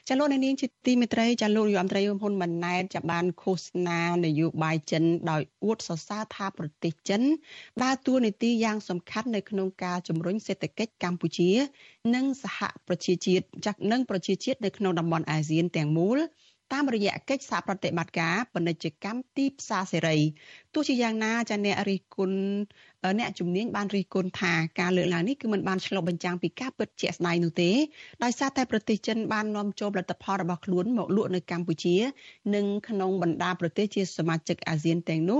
Speaker 4: ចាលោកនាងជាទីមេត្រីចាលោកយមត្រីហ៊ុនម៉ាណែតចាបានឃោសនានយោបាយចិនដោយអួតសរសើរថាប្រទេសចិនដើរតួនាទីយ៉ាងសំខាន់នៅក្នុងការជំរុញសេដ្ឋកិច្ចកម្ពុជា និងសហប្រជាជាតិចាក់និងប្រជាជាតិនៅក្នុងតំបន់អាស៊ានទាំងមូលតាមរយៈកិច្ចសហប្រតិបត្តិការពាណិជ្ជកម្មទីផ្សារសេរីទោះជាយ៉ាងណាចាអ្នករិះគន់អ្នកជំនាញបានរិះគន់ថាការលើកឡើងនេះគឺមិនបានឆ្លុះបញ្ចាំងពីការពិតជាក់ស្ដែងនោះទេដោយសារតែប្រទេសចិនបាននាំចូលផលិតផលរបស់ខ្លួនមកលក់នៅកម្ពុជា និងក្នុងបណ្ដាប្រទេសជាសមាជិកអាស៊ានទាំងនោះ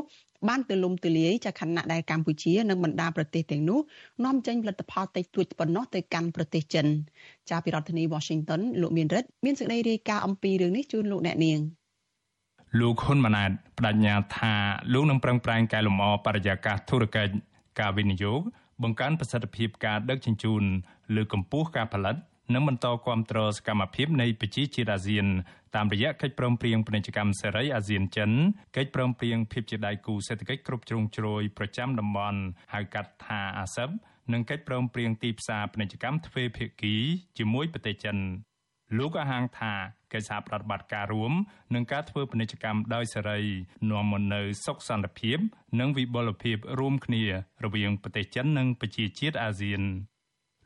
Speaker 4: បានទូលំទូលាយចាខណៈដែលកម្ពុជានិងបណ្ដាប្រទេសទាំងនោះនាំចេញផលិតផលតិចតួចប៉ុណ្ណោះទៅកាន់ប្រទេសចិនចាពីរដ្ឋធានី Washington លោកមានរិទ្ធមានសេចក្តីរាយការណ៍អំពីរឿងនេះជូនលោកអ្នកនាង
Speaker 16: លោកហ៊ុនម៉ាណែតបដិញ្ញាថាលោកនឹងប្រឹងប្រែងកែលម្អបរិយាកាសធុរកិច្ចការវិនិយោគបង្កើនប្រសិទ្ធភាពការដឹកជញ្ជូនលើកកម្ពស់ការផលិត និងបន្តគាំទ្រសកម្មភាពនៃប្រជាជាតិអាស៊ានតាមរយៈកិច្ចព្រមព្រៀងពាណិជ្ជកម្មសេរីអាស៊ានចិនកិច្ចព្រមព្រៀងភាពជាដៃគូសេដ្ឋកិច្ចគ្រប់ជ្រុងជ្រោយប្រចាំតំបន់ហៅកាត់ថាអាស៊ាបនិងកិច្ចព្រមព្រៀងទីផ្សារពាណិជ្ជកម្មទ្វេភាគីជាមួយប្រទេសចិនលោកអះអាងថាកិច្ចសហប្រតិបត្តិការរួមនឹងការធ្វើពាណិជ្ជកម្មដោយសេរីនាំមកនូវសុខសន្តិភាព និងវិបុលភាពរួមគ្នារវាងប្រទេសចិននិងប្រជាជាតិអាស៊ាន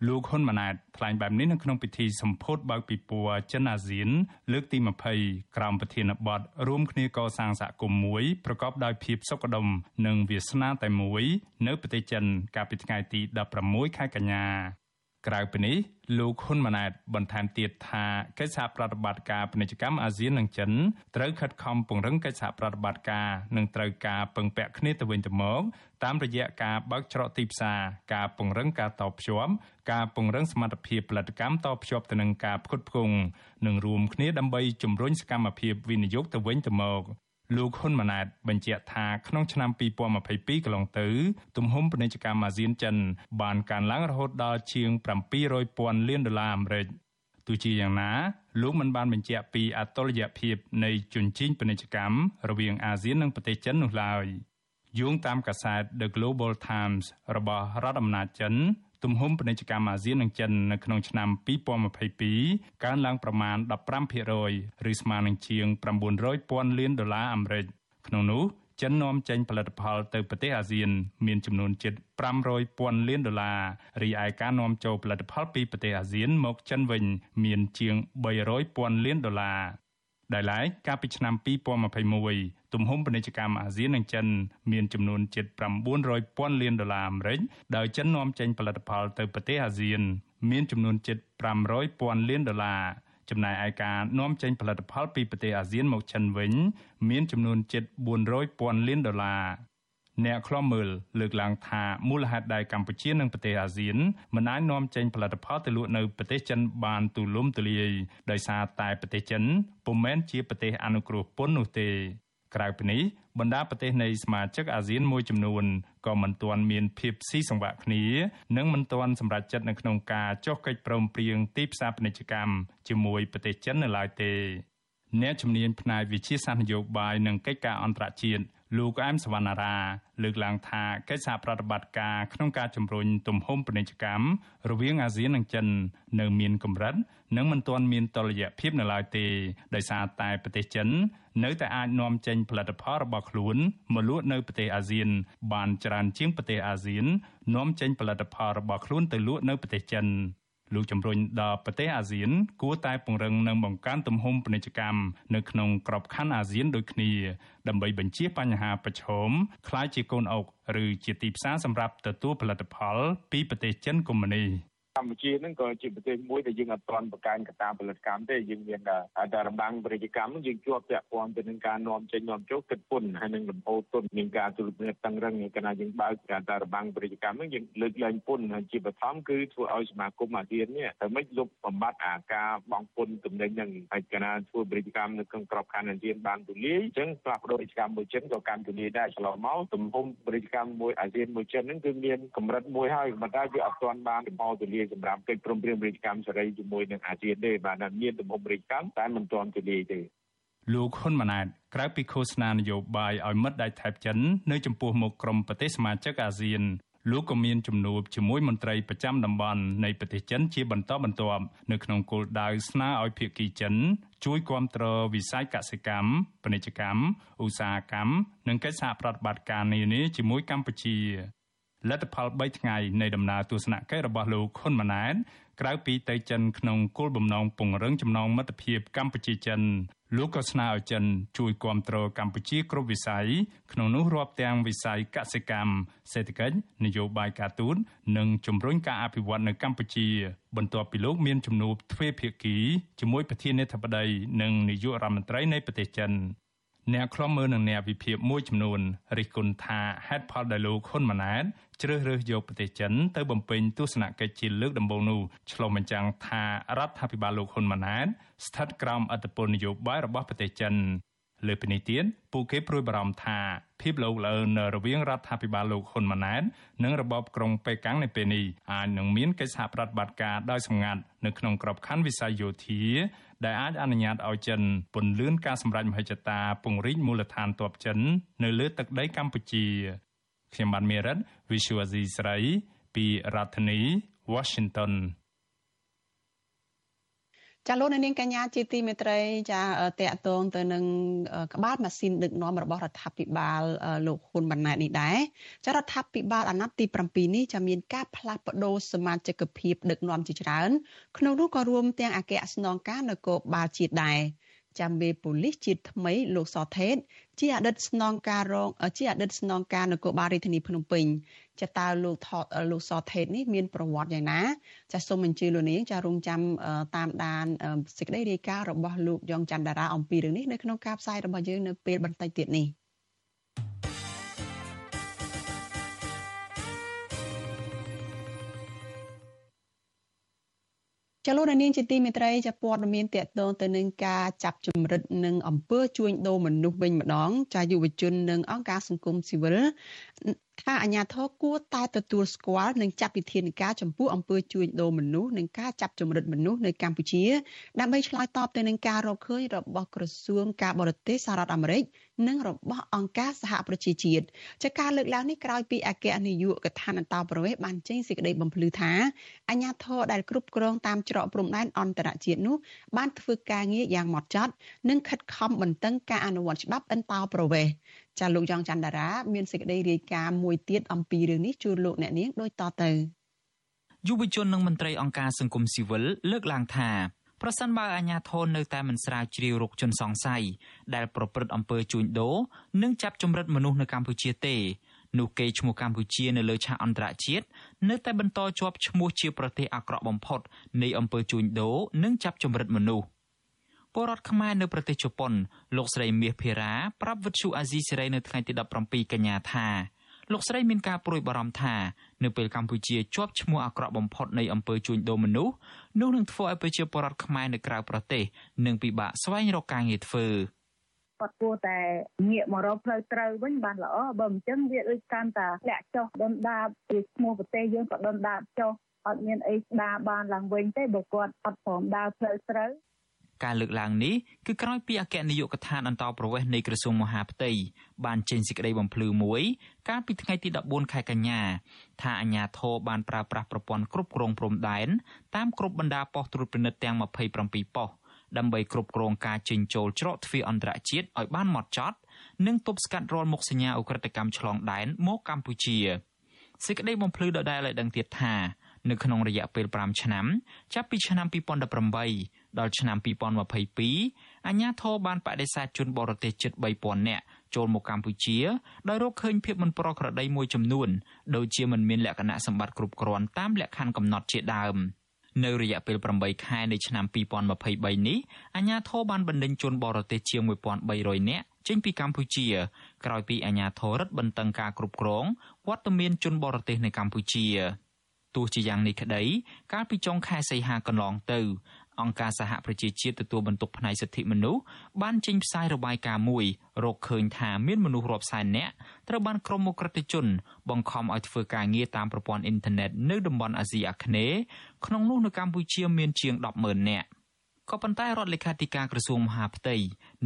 Speaker 16: លោកហ៊ុនម៉ាណែតថ្លែងបែបនេះនៅក្នុងពិធីសម្ពោធបើកពិព័រណ៍ចិនអាស៊ាន លើកទី20ក្រោមប្រធានបទរួមគ្នាកសាងសហគមន៍មួយប្រកបដោយភាពសុខដុមនិងវាសនាតែមួយ នៅប្រទេសចិនកាលពីថ្ងៃទី16ខែកញ្ញា ក្រៅពីនេះលោកហ៊ុនម៉ាណែតបន្ថែមទៀតថាកិច្ចសហប្រតិបត្តិការពាណិជ្ជកម្មអាស៊ាននិងចិនត្រូវខិតខំពង្រឹងកិច្ចសហប្រតិបត្តិការនិងត្រូវការពឹងពាក់គ្នាទៅវិញទៅមកតាមរយៈការបើកច្រកទីផ្សារការពង្រឹងការតភ្ជាប់ការពង្រឹងសមត្ថភាពផលិតកម្មតភ្ជាប់ទៅនឹងការផ្គត់ផ្គង់និងរួមគ្នាដើម្បីជំរុញសកម្មភាពវិនិយោគទៅវិញទៅមក លោកហ៊ុនម៉ាណែតបញ្ជាក់ថាក្នុងឆ្នាំ2022កន្លងទៅ ទំហំពាណិជ្ជកម្មអាស៊ានចិន បានកើនឡើងរហូតដល់ជាង700,000លានដុល្លារអាមេរិកទោះជាយ៉ាងណាលោកមិនបានបញ្ជាក់ពីអតុល្យភាពនៃជញ្ជីងពាណិជ្ជកម្មរវាងអាស៊ាននិងប្រទេសចិននោះឡើយយោងតាមកាសែត The Global Times របស់រដ្ឋអំណាចចិន ទំហំពាណិជ្ជកម្មអាស៊ាននិងចិននៅក្នុងឆ្នាំ2022កើនឡើងប្រមាណ15%ឬស្មើនឹងជាង900,000លានដុល្លារអាមេរិកក្នុងនោះចិននាំចេញផលិតផលទៅប្រទេសអាស៊ាន មានចំនួនជិត500ពាន់លានដុល្លាររីឯការនាំចូលផលិតផលពីប្រទេសអាស៊ានមកចិនវិញ មានជាង300ពាន់លានដុល្លារដែលឡែកកាលពីឆ្នាំ2021 ទំហំពាណិជ្ជកម្មអាស៊ាននិងចិនមានចំនួនជិត900ពាន់លានដុល្លារអាមេរិកដោយចិននាំចេញផលិតផលទៅប្រទេសអាស៊ាន មានចំនួនជិត500ពាន់លានដុល្លារចំណែកឯការនាំចេញផលិតផលពីប្រទេសអាស៊ានមកចិនវិញ មានចំនួនជិត400ពាន់លានដុល្លារអ្នកខ្លំមើលលើកឡើងថាមូលហេតុដែលកម្ពុជានិងប្រទេសអាស៊ានមិនអាចនាំចេញផលិតផលទៅលក់នៅប្រទេសចិនបានទូលំទូលាយដោយសារតែប្រទេសចិនពុំមែនជាប្រទេសអនុគ្រោះពន្ធនោះទេ ក្រៅពីនេះបណ្ដាប្រទេសនៃសមាជិកអាស៊ានមួយចំនួនក៏មិនទាន់មានភាពស៊ីសង្វាក់គ្នា និងមិនទាន់សម្រេចចិត្តនៅក្នុងការចុះកិច្ចព្រមព្រៀងទីផ្សារពាណិជ្ជកម្មជាមួយប្រទេសចិននៅឡើយទេអ្នកជំនាញផ្នែកវិជាសាស្ត្រនយោបាយនិងកិច្ចការអន្តរជាតិ លោកអែមសវណ្ណារាលើកឡើងថាកិច្ចសហប្រតិបត្តិការក្នុងការជំរុញទំហំពាណិជ្ជកម្មរវាងអាស៊ាននិងចិននៅមានកម្រិតនិងមិនទាន់មានតុល្យភាពនៅឡើយទេដោយសារតែប្រទេសចិននៅតែអាចនាំចេញផលិតផលរបស់ខ្លួនមកលក់នៅប្រទេសអាស៊ាន បានច្រើនជាងប្រទេសអាស៊ាននាំចេញផលិតផលរបស់ខ្លួនទៅលក់នៅប្រទេសចិន លោកជំរុញដល់ប្រទេសអាស៊ាន គួរតែពង្រឹងនិងបង្កើនទំហំពាណិជ្ជកម្មនៅក្នុងក្របខ័ណ្ឌអាស៊ានដូចគ្នាដើម្បីបញ្ជៀសបញ្ហាប្រឈមคล้ายជាកូនអុកឬជាទីផ្សារសម្រាប់ទទួលផលិតផលពីប្រទេសចិនកុម្មុយនីស
Speaker 17: កម្ពុជាហ្នឹងក៏ជាប្រទេសមួយដែលយើងអត់ទាន់បង្កើនកត្តាផលិតកម្មទេយើងមានតែរបាំងពាណិជ្ជកម្មយើងជាប់ពាក់ព័ន្ធទៅនឹងការនាំចេញនាំចូលគិតពន្ធហើយនឹងលំហូរទុនមានការទូលពិនិត្យតឹងរឹងកាលណាយើងបើកការតែរបាំងពាណិជ្ជកម្មហ្នឹងយើងលើកលែងពន្ធហើយជាបឋមគឺធ្វើឲ្យសមាគមអាស៊ាននេះតែមិនលុបបំបត្តិអាការបង់ពន្ធទំនិញហ្នឹងហើយកាលណាធ្វើពាណិជ្ជកម្មនៅក្នុងក្របខ័ណ្ឌអាស៊ានបានទូលាយអញ្ចឹងផ្លាស់ប្ដូរពាណិជ្ជកម្មមួយចិនក៏កាន់ទូលាយដែរឆ្លងមកទំហំពាណិជ្ជកម្មមួយអាស៊ានមួយចិនហ្នឹងគឺមានកម្រិតមួយហើយប៉ុន្តែវាអត់ទាន់បានលំហទូលាយសម្រាប់កិច្ចព្រមព្រៀងពាណិជ្ជកម្មសេរីជាមួយនឹងអាស៊ានទេបាទមានទំហំពាណិជ្ជកម្មតែមិនទាន់ទូលាយទេ
Speaker 16: លោកហ៊ុនម៉ាណែតក្រៅពីឃោសនានយោបាយឲ្យមិត្តដៃថៃចិននៅចំពោះមុខក្រុមប្រទេសសមាជិកអាស៊ានលោកក៏មានជំនួបជាមួយមន្ត្រីប្រចាំតំបន់នៃប្រទេសចិនជាបន្តបន្ទាប់នៅក្នុងគោលដៅស្នើឲ្យភាគីចិន ជួយគាំទ្រវិស័យកសិកម្មពាណិជ្ជកម្មឧស្សាហកម្មនិងកិច្ចសហប្រតិបត្តិការនានាជាមួយកម្ពុជា លទ្ធផល3ថ្ងៃនៃដំណើរទស្សនកិច្ចរបស់លោកហ៊ុនម៉ាណែតក្រៅពីទៅចិនក្នុងគោលបំណងពង្រឹងចំណងមិត្តភាពកម្ពុជាចិនលោកក៏ស្នើឲ្យចិនជួយគ្រប់គ្រងកម្ពុជាគ្រប់វិស័យក្នុងនោះរាប់ទាំងវិស័យកសិកម្មសេដ្ឋកិច្ចនយោបាយការទូតនិងជំរុញការអភិវឌ្ឍនៅកម្ពុជា បន្ទាប់ពីលោកមានជំនួបទ្វេភាគីជាមួយប្រធានាធិបតីនិងនាយករដ្ឋមន្ត្រីនៃប្រទេសចិន អ្នកខ្លំមើលនឹងអ្នកវិភាគមួយចំនួនរិះគន់ថាហេតុផលដែលលោកហ៊ុនម៉ាណែតជ្រើសរើសយកប្រទេសចិនទៅបំពេញទស្សនកិច្ចជាលើកដំបូងនោះឆ្លុះបញ្ចាំងថារដ្ឋាភិបាលលោកហ៊ុនម៉ាណែតស្ថិតក្រោមអធិបតេយ្យនយោបាយរបស់ប្រទេសចិនលើពីនេះទៀតពួកគេព្រួយបារម្ភថាភាពលោកលើនៅរវាងរដ្ឋាភិបាលលោកហ៊ុនម៉ាណែតនិងរបបក្រុងប៉េកាំងនៅពេលនេះអាចនឹងមានកិច្ចសហប្រតិបត្តិការដោយសម្ងាត់នៅក្នុងក្របខ័ណ្ឌវិស័យយោធា ដែលអាចអនុញ្ញាតឲ្យចិនពន្លឿនការសម្រេចមហិច្ឆតាពង្រីកមូលដ្ឋានទ័ពចិន នៅលើទឹកដីកម្ពុជាខ្ញុំបានមេរិត Visual Asia ស្រីពីរដ្ឋធានី Washington
Speaker 4: ចាលោកនាងកញ្ញាជាទីមេត្រីចាតកតងទៅនឹងក្បាលម៉ាស៊ីនដឹកនាំរបស់រដ្ឋាភិបាលលោកហ៊ុនម៉ាណែតនេះដែរចារដ្ឋាភិបាលអាណត្តិទី7នេះចាមានការផ្លាស់ប្ដូរសមាជិកភាពដឹកនាំជាច្រើនក្នុងនោះក៏រួមទាំងអគ្គស្នងការនគរបាលជាតិដែរ ចាំមេប៉ូលីសជាតិថ្មីលោកសថេតជាអតីតស្នងការរងជាអតីតស្នងការនគរបាលរាជធានីភ្នំពេញចាតើលោកថតលោកសថេតនេះមានប្រវត្តិយ៉ាងណាចាសូមអញ្ជើញលោកនាងចារងចាំតាមដានសេចក្តីរាយការណ៍របស់លោកយ៉ងច័ន្ទតារាអំពីរឿងនេះនៅក្នុងការផ្សាយរបស់យើងនៅពេលបន្តិចទៀតនេះ ចលនានាងជាទីមេត្រីចាព័ត៌មានតកតងទៅនឹងការចាប់ជំរិតនិងអំពើជួញដូរមនុស្សវិញម្ដងចាយុវជននិងអង្គការសង្គមស៊ីវិល ថាអាញាធរគួរតែទទួលស្គាល់និងចាត់វិធានការចំពោះអំពើជួញដូរមនុស្សនិងការចាប់ជំរិតមនុស្សនៅកម្ពុជាដើម្បីឆ្លើយតបទៅនឹងការរកឃើញរបស់ក្រសួងការបរទេសសហរដ្ឋអាមេរិកនិងរបស់អង្គការសហប្រជាជាតិចាការលើកឡើងនេះក្រោយពីអគ្គនាយកដ្ឋានអន្តរប្រវេសបានចេញសេចក្តីបំភ្លឺថាអាញាធរដែលគ្រប់គ្រងតាមច្រកព្រំដែនអន្តរជាតិនោះបានធ្វើការងារយ៉ាងម៉ត់ចត់និងខិតខំបន្ទឹងការអនុវត្តច្បាប់អន្តរប្រវេស ចាលោកយ៉ងច័ន្ទតារា មានសេចក្តីរាយការណ៍មួយទៀតអំពីរឿងនេះជូនលោកអ្នកនាងដូចតទៅ
Speaker 5: យុវជននិងមន្ត្រីអង្គការសង្គមស៊ីវិលលើកឡើងថាប្រសិនបើអាជ្ញាធរនៅតែមិនស្រាវជ្រាវរោគជនសង្ស័យដែលប្រព្រឹត្តអំពើជួញដូរនិងចាប់ចម្រិតមនុស្សនៅកម្ពុជាទេនោះគេឈ្មោះកម្ពុជានៅលើឆាកអន្តរជាតិនៅតែបន្តជាប់ឈ្មោះជាប្រទេសអាក្រក់បំផុតនៃអំពើជួញដូរនិងចាប់ចម្រិតមនុស្ស ពលរដ្ឋខ្មែរនៅប្រទេសជប៉ុនលោកស្រីមាសភារាប្រាប់វិទ្យុអាស៊ីសេរីនៅថ្ងៃទី17កញ្ញាថាលោកស្រីមានការព្រួយបារម្ភថានៅពេលកម្ពុជាជាប់ឈ្មោះអាក្រក់បំផុតនៃអំពើជួញដូរមនុស្សនោះនឹងធ្វើឲ្យប្រជាពលរដ្ឋខ្មែរនៅក្រៅប្រទេសនឹងពិបាកស្វែងរកការងារធ្វើ
Speaker 18: គាត់គួរតែងាកមករកផ្លូវត្រូវវិញបានល្អបើមិនចឹងវាដូចកាន់តែលាក់ចុះដុនដាបពីឈ្មោះប្រទេសយើងក៏ដុនដាបចុះអត់មានអីស្ដារបានឡើងវិញទេបើគាត់អត់ព្រមដើរផ្លូវត្រូវ
Speaker 5: ការលើកឡើងនេះគឺក្រោយពីអគ្គនាយកដ្ឋានអន្តរប្រវេសន៍នៃក្រសួងមហាផ្ទៃបានចេញសេចក្តីបំភ្លឺមួយកាលពីថ្ងៃទី14ខែកញ្ញាថាអាជ្ញាធរបានប្រើប្រាស់ប្រព័ន្ធគ្រប់គ្រងព្រំដែនតាមគ្រប់បណ្ដាប៉ុស្តិ៍ត្រួតពិនិត្យទាំង27ប៉ុស្តិ៍ដើម្បីគ្រប់គ្រងការចេញចូលច្រកទ្វារអន្តរជាតិឲ្យបានហ្មត់ចត់និងទប់ស្កាត់រាល់មុខសញ្ញាអ ுக ្រិតកម្មឆ្លងដែនមកកម្ពុជាសេចក្តីបំភ្លឺដដែលឲ្យដឹងទៀតថានៅក្នុងរយៈពេល5ឆ្នាំចាប់ពីឆ្នាំ2018 ដល់ឆ្នាំ2022អាជ្ញាធរបានបដិសេធជនបរទេសជិត3000នាក់ចូលមកកម្ពុជាដោយរកឃើញភាពមិនប្រក្រតីមួយចំនួនដូចជាមិនមានលក្ខណៈសម្បត្តិគ្រប់គ្រាន់តាមលក្ខខណ្ឌកំណត់ជាដើមនៅរយៈពេល8ខែនៃឆ្នាំ2023នេះអាជ្ញាធរបានបណ្ដេញជនបរទេសជាង1300នាក់ចេញពីកម្ពុជាក្រោយពីអាជ្ញាធររដ្ឋបន្តឹងការគ្រប់គ្រងវត្តមានជនបរទេសនៅកម្ពុជាទោះជាយ៉ាងនេះក្តីកាលពីចុងខែសីហាកន្លងទៅ អង្គការសហប្រជាជាតិទទួលបន្ទុកផ្នែកសិទ្ធិមនុស្សបានចេញផ្សាយរបាយការណ៍មួយរកឃើញថាមានមនុស្សរាប់សែននាក់ត្រូវបានក្រុមអ ுக ្រិតជន បង្ខំឲ្យធ្វើការងារតាមប្រព័ន្ធអ៊ីនធឺណិតនៅតំបន់អាស៊ីអាគ្នេយ៍ក្នុងនោះនៅកម្ពុជាមានជាង100000នាក់ក៏ប៉ុន្តែរដ្ឋលេខាធិការក្រសួងមហាផ្ទៃ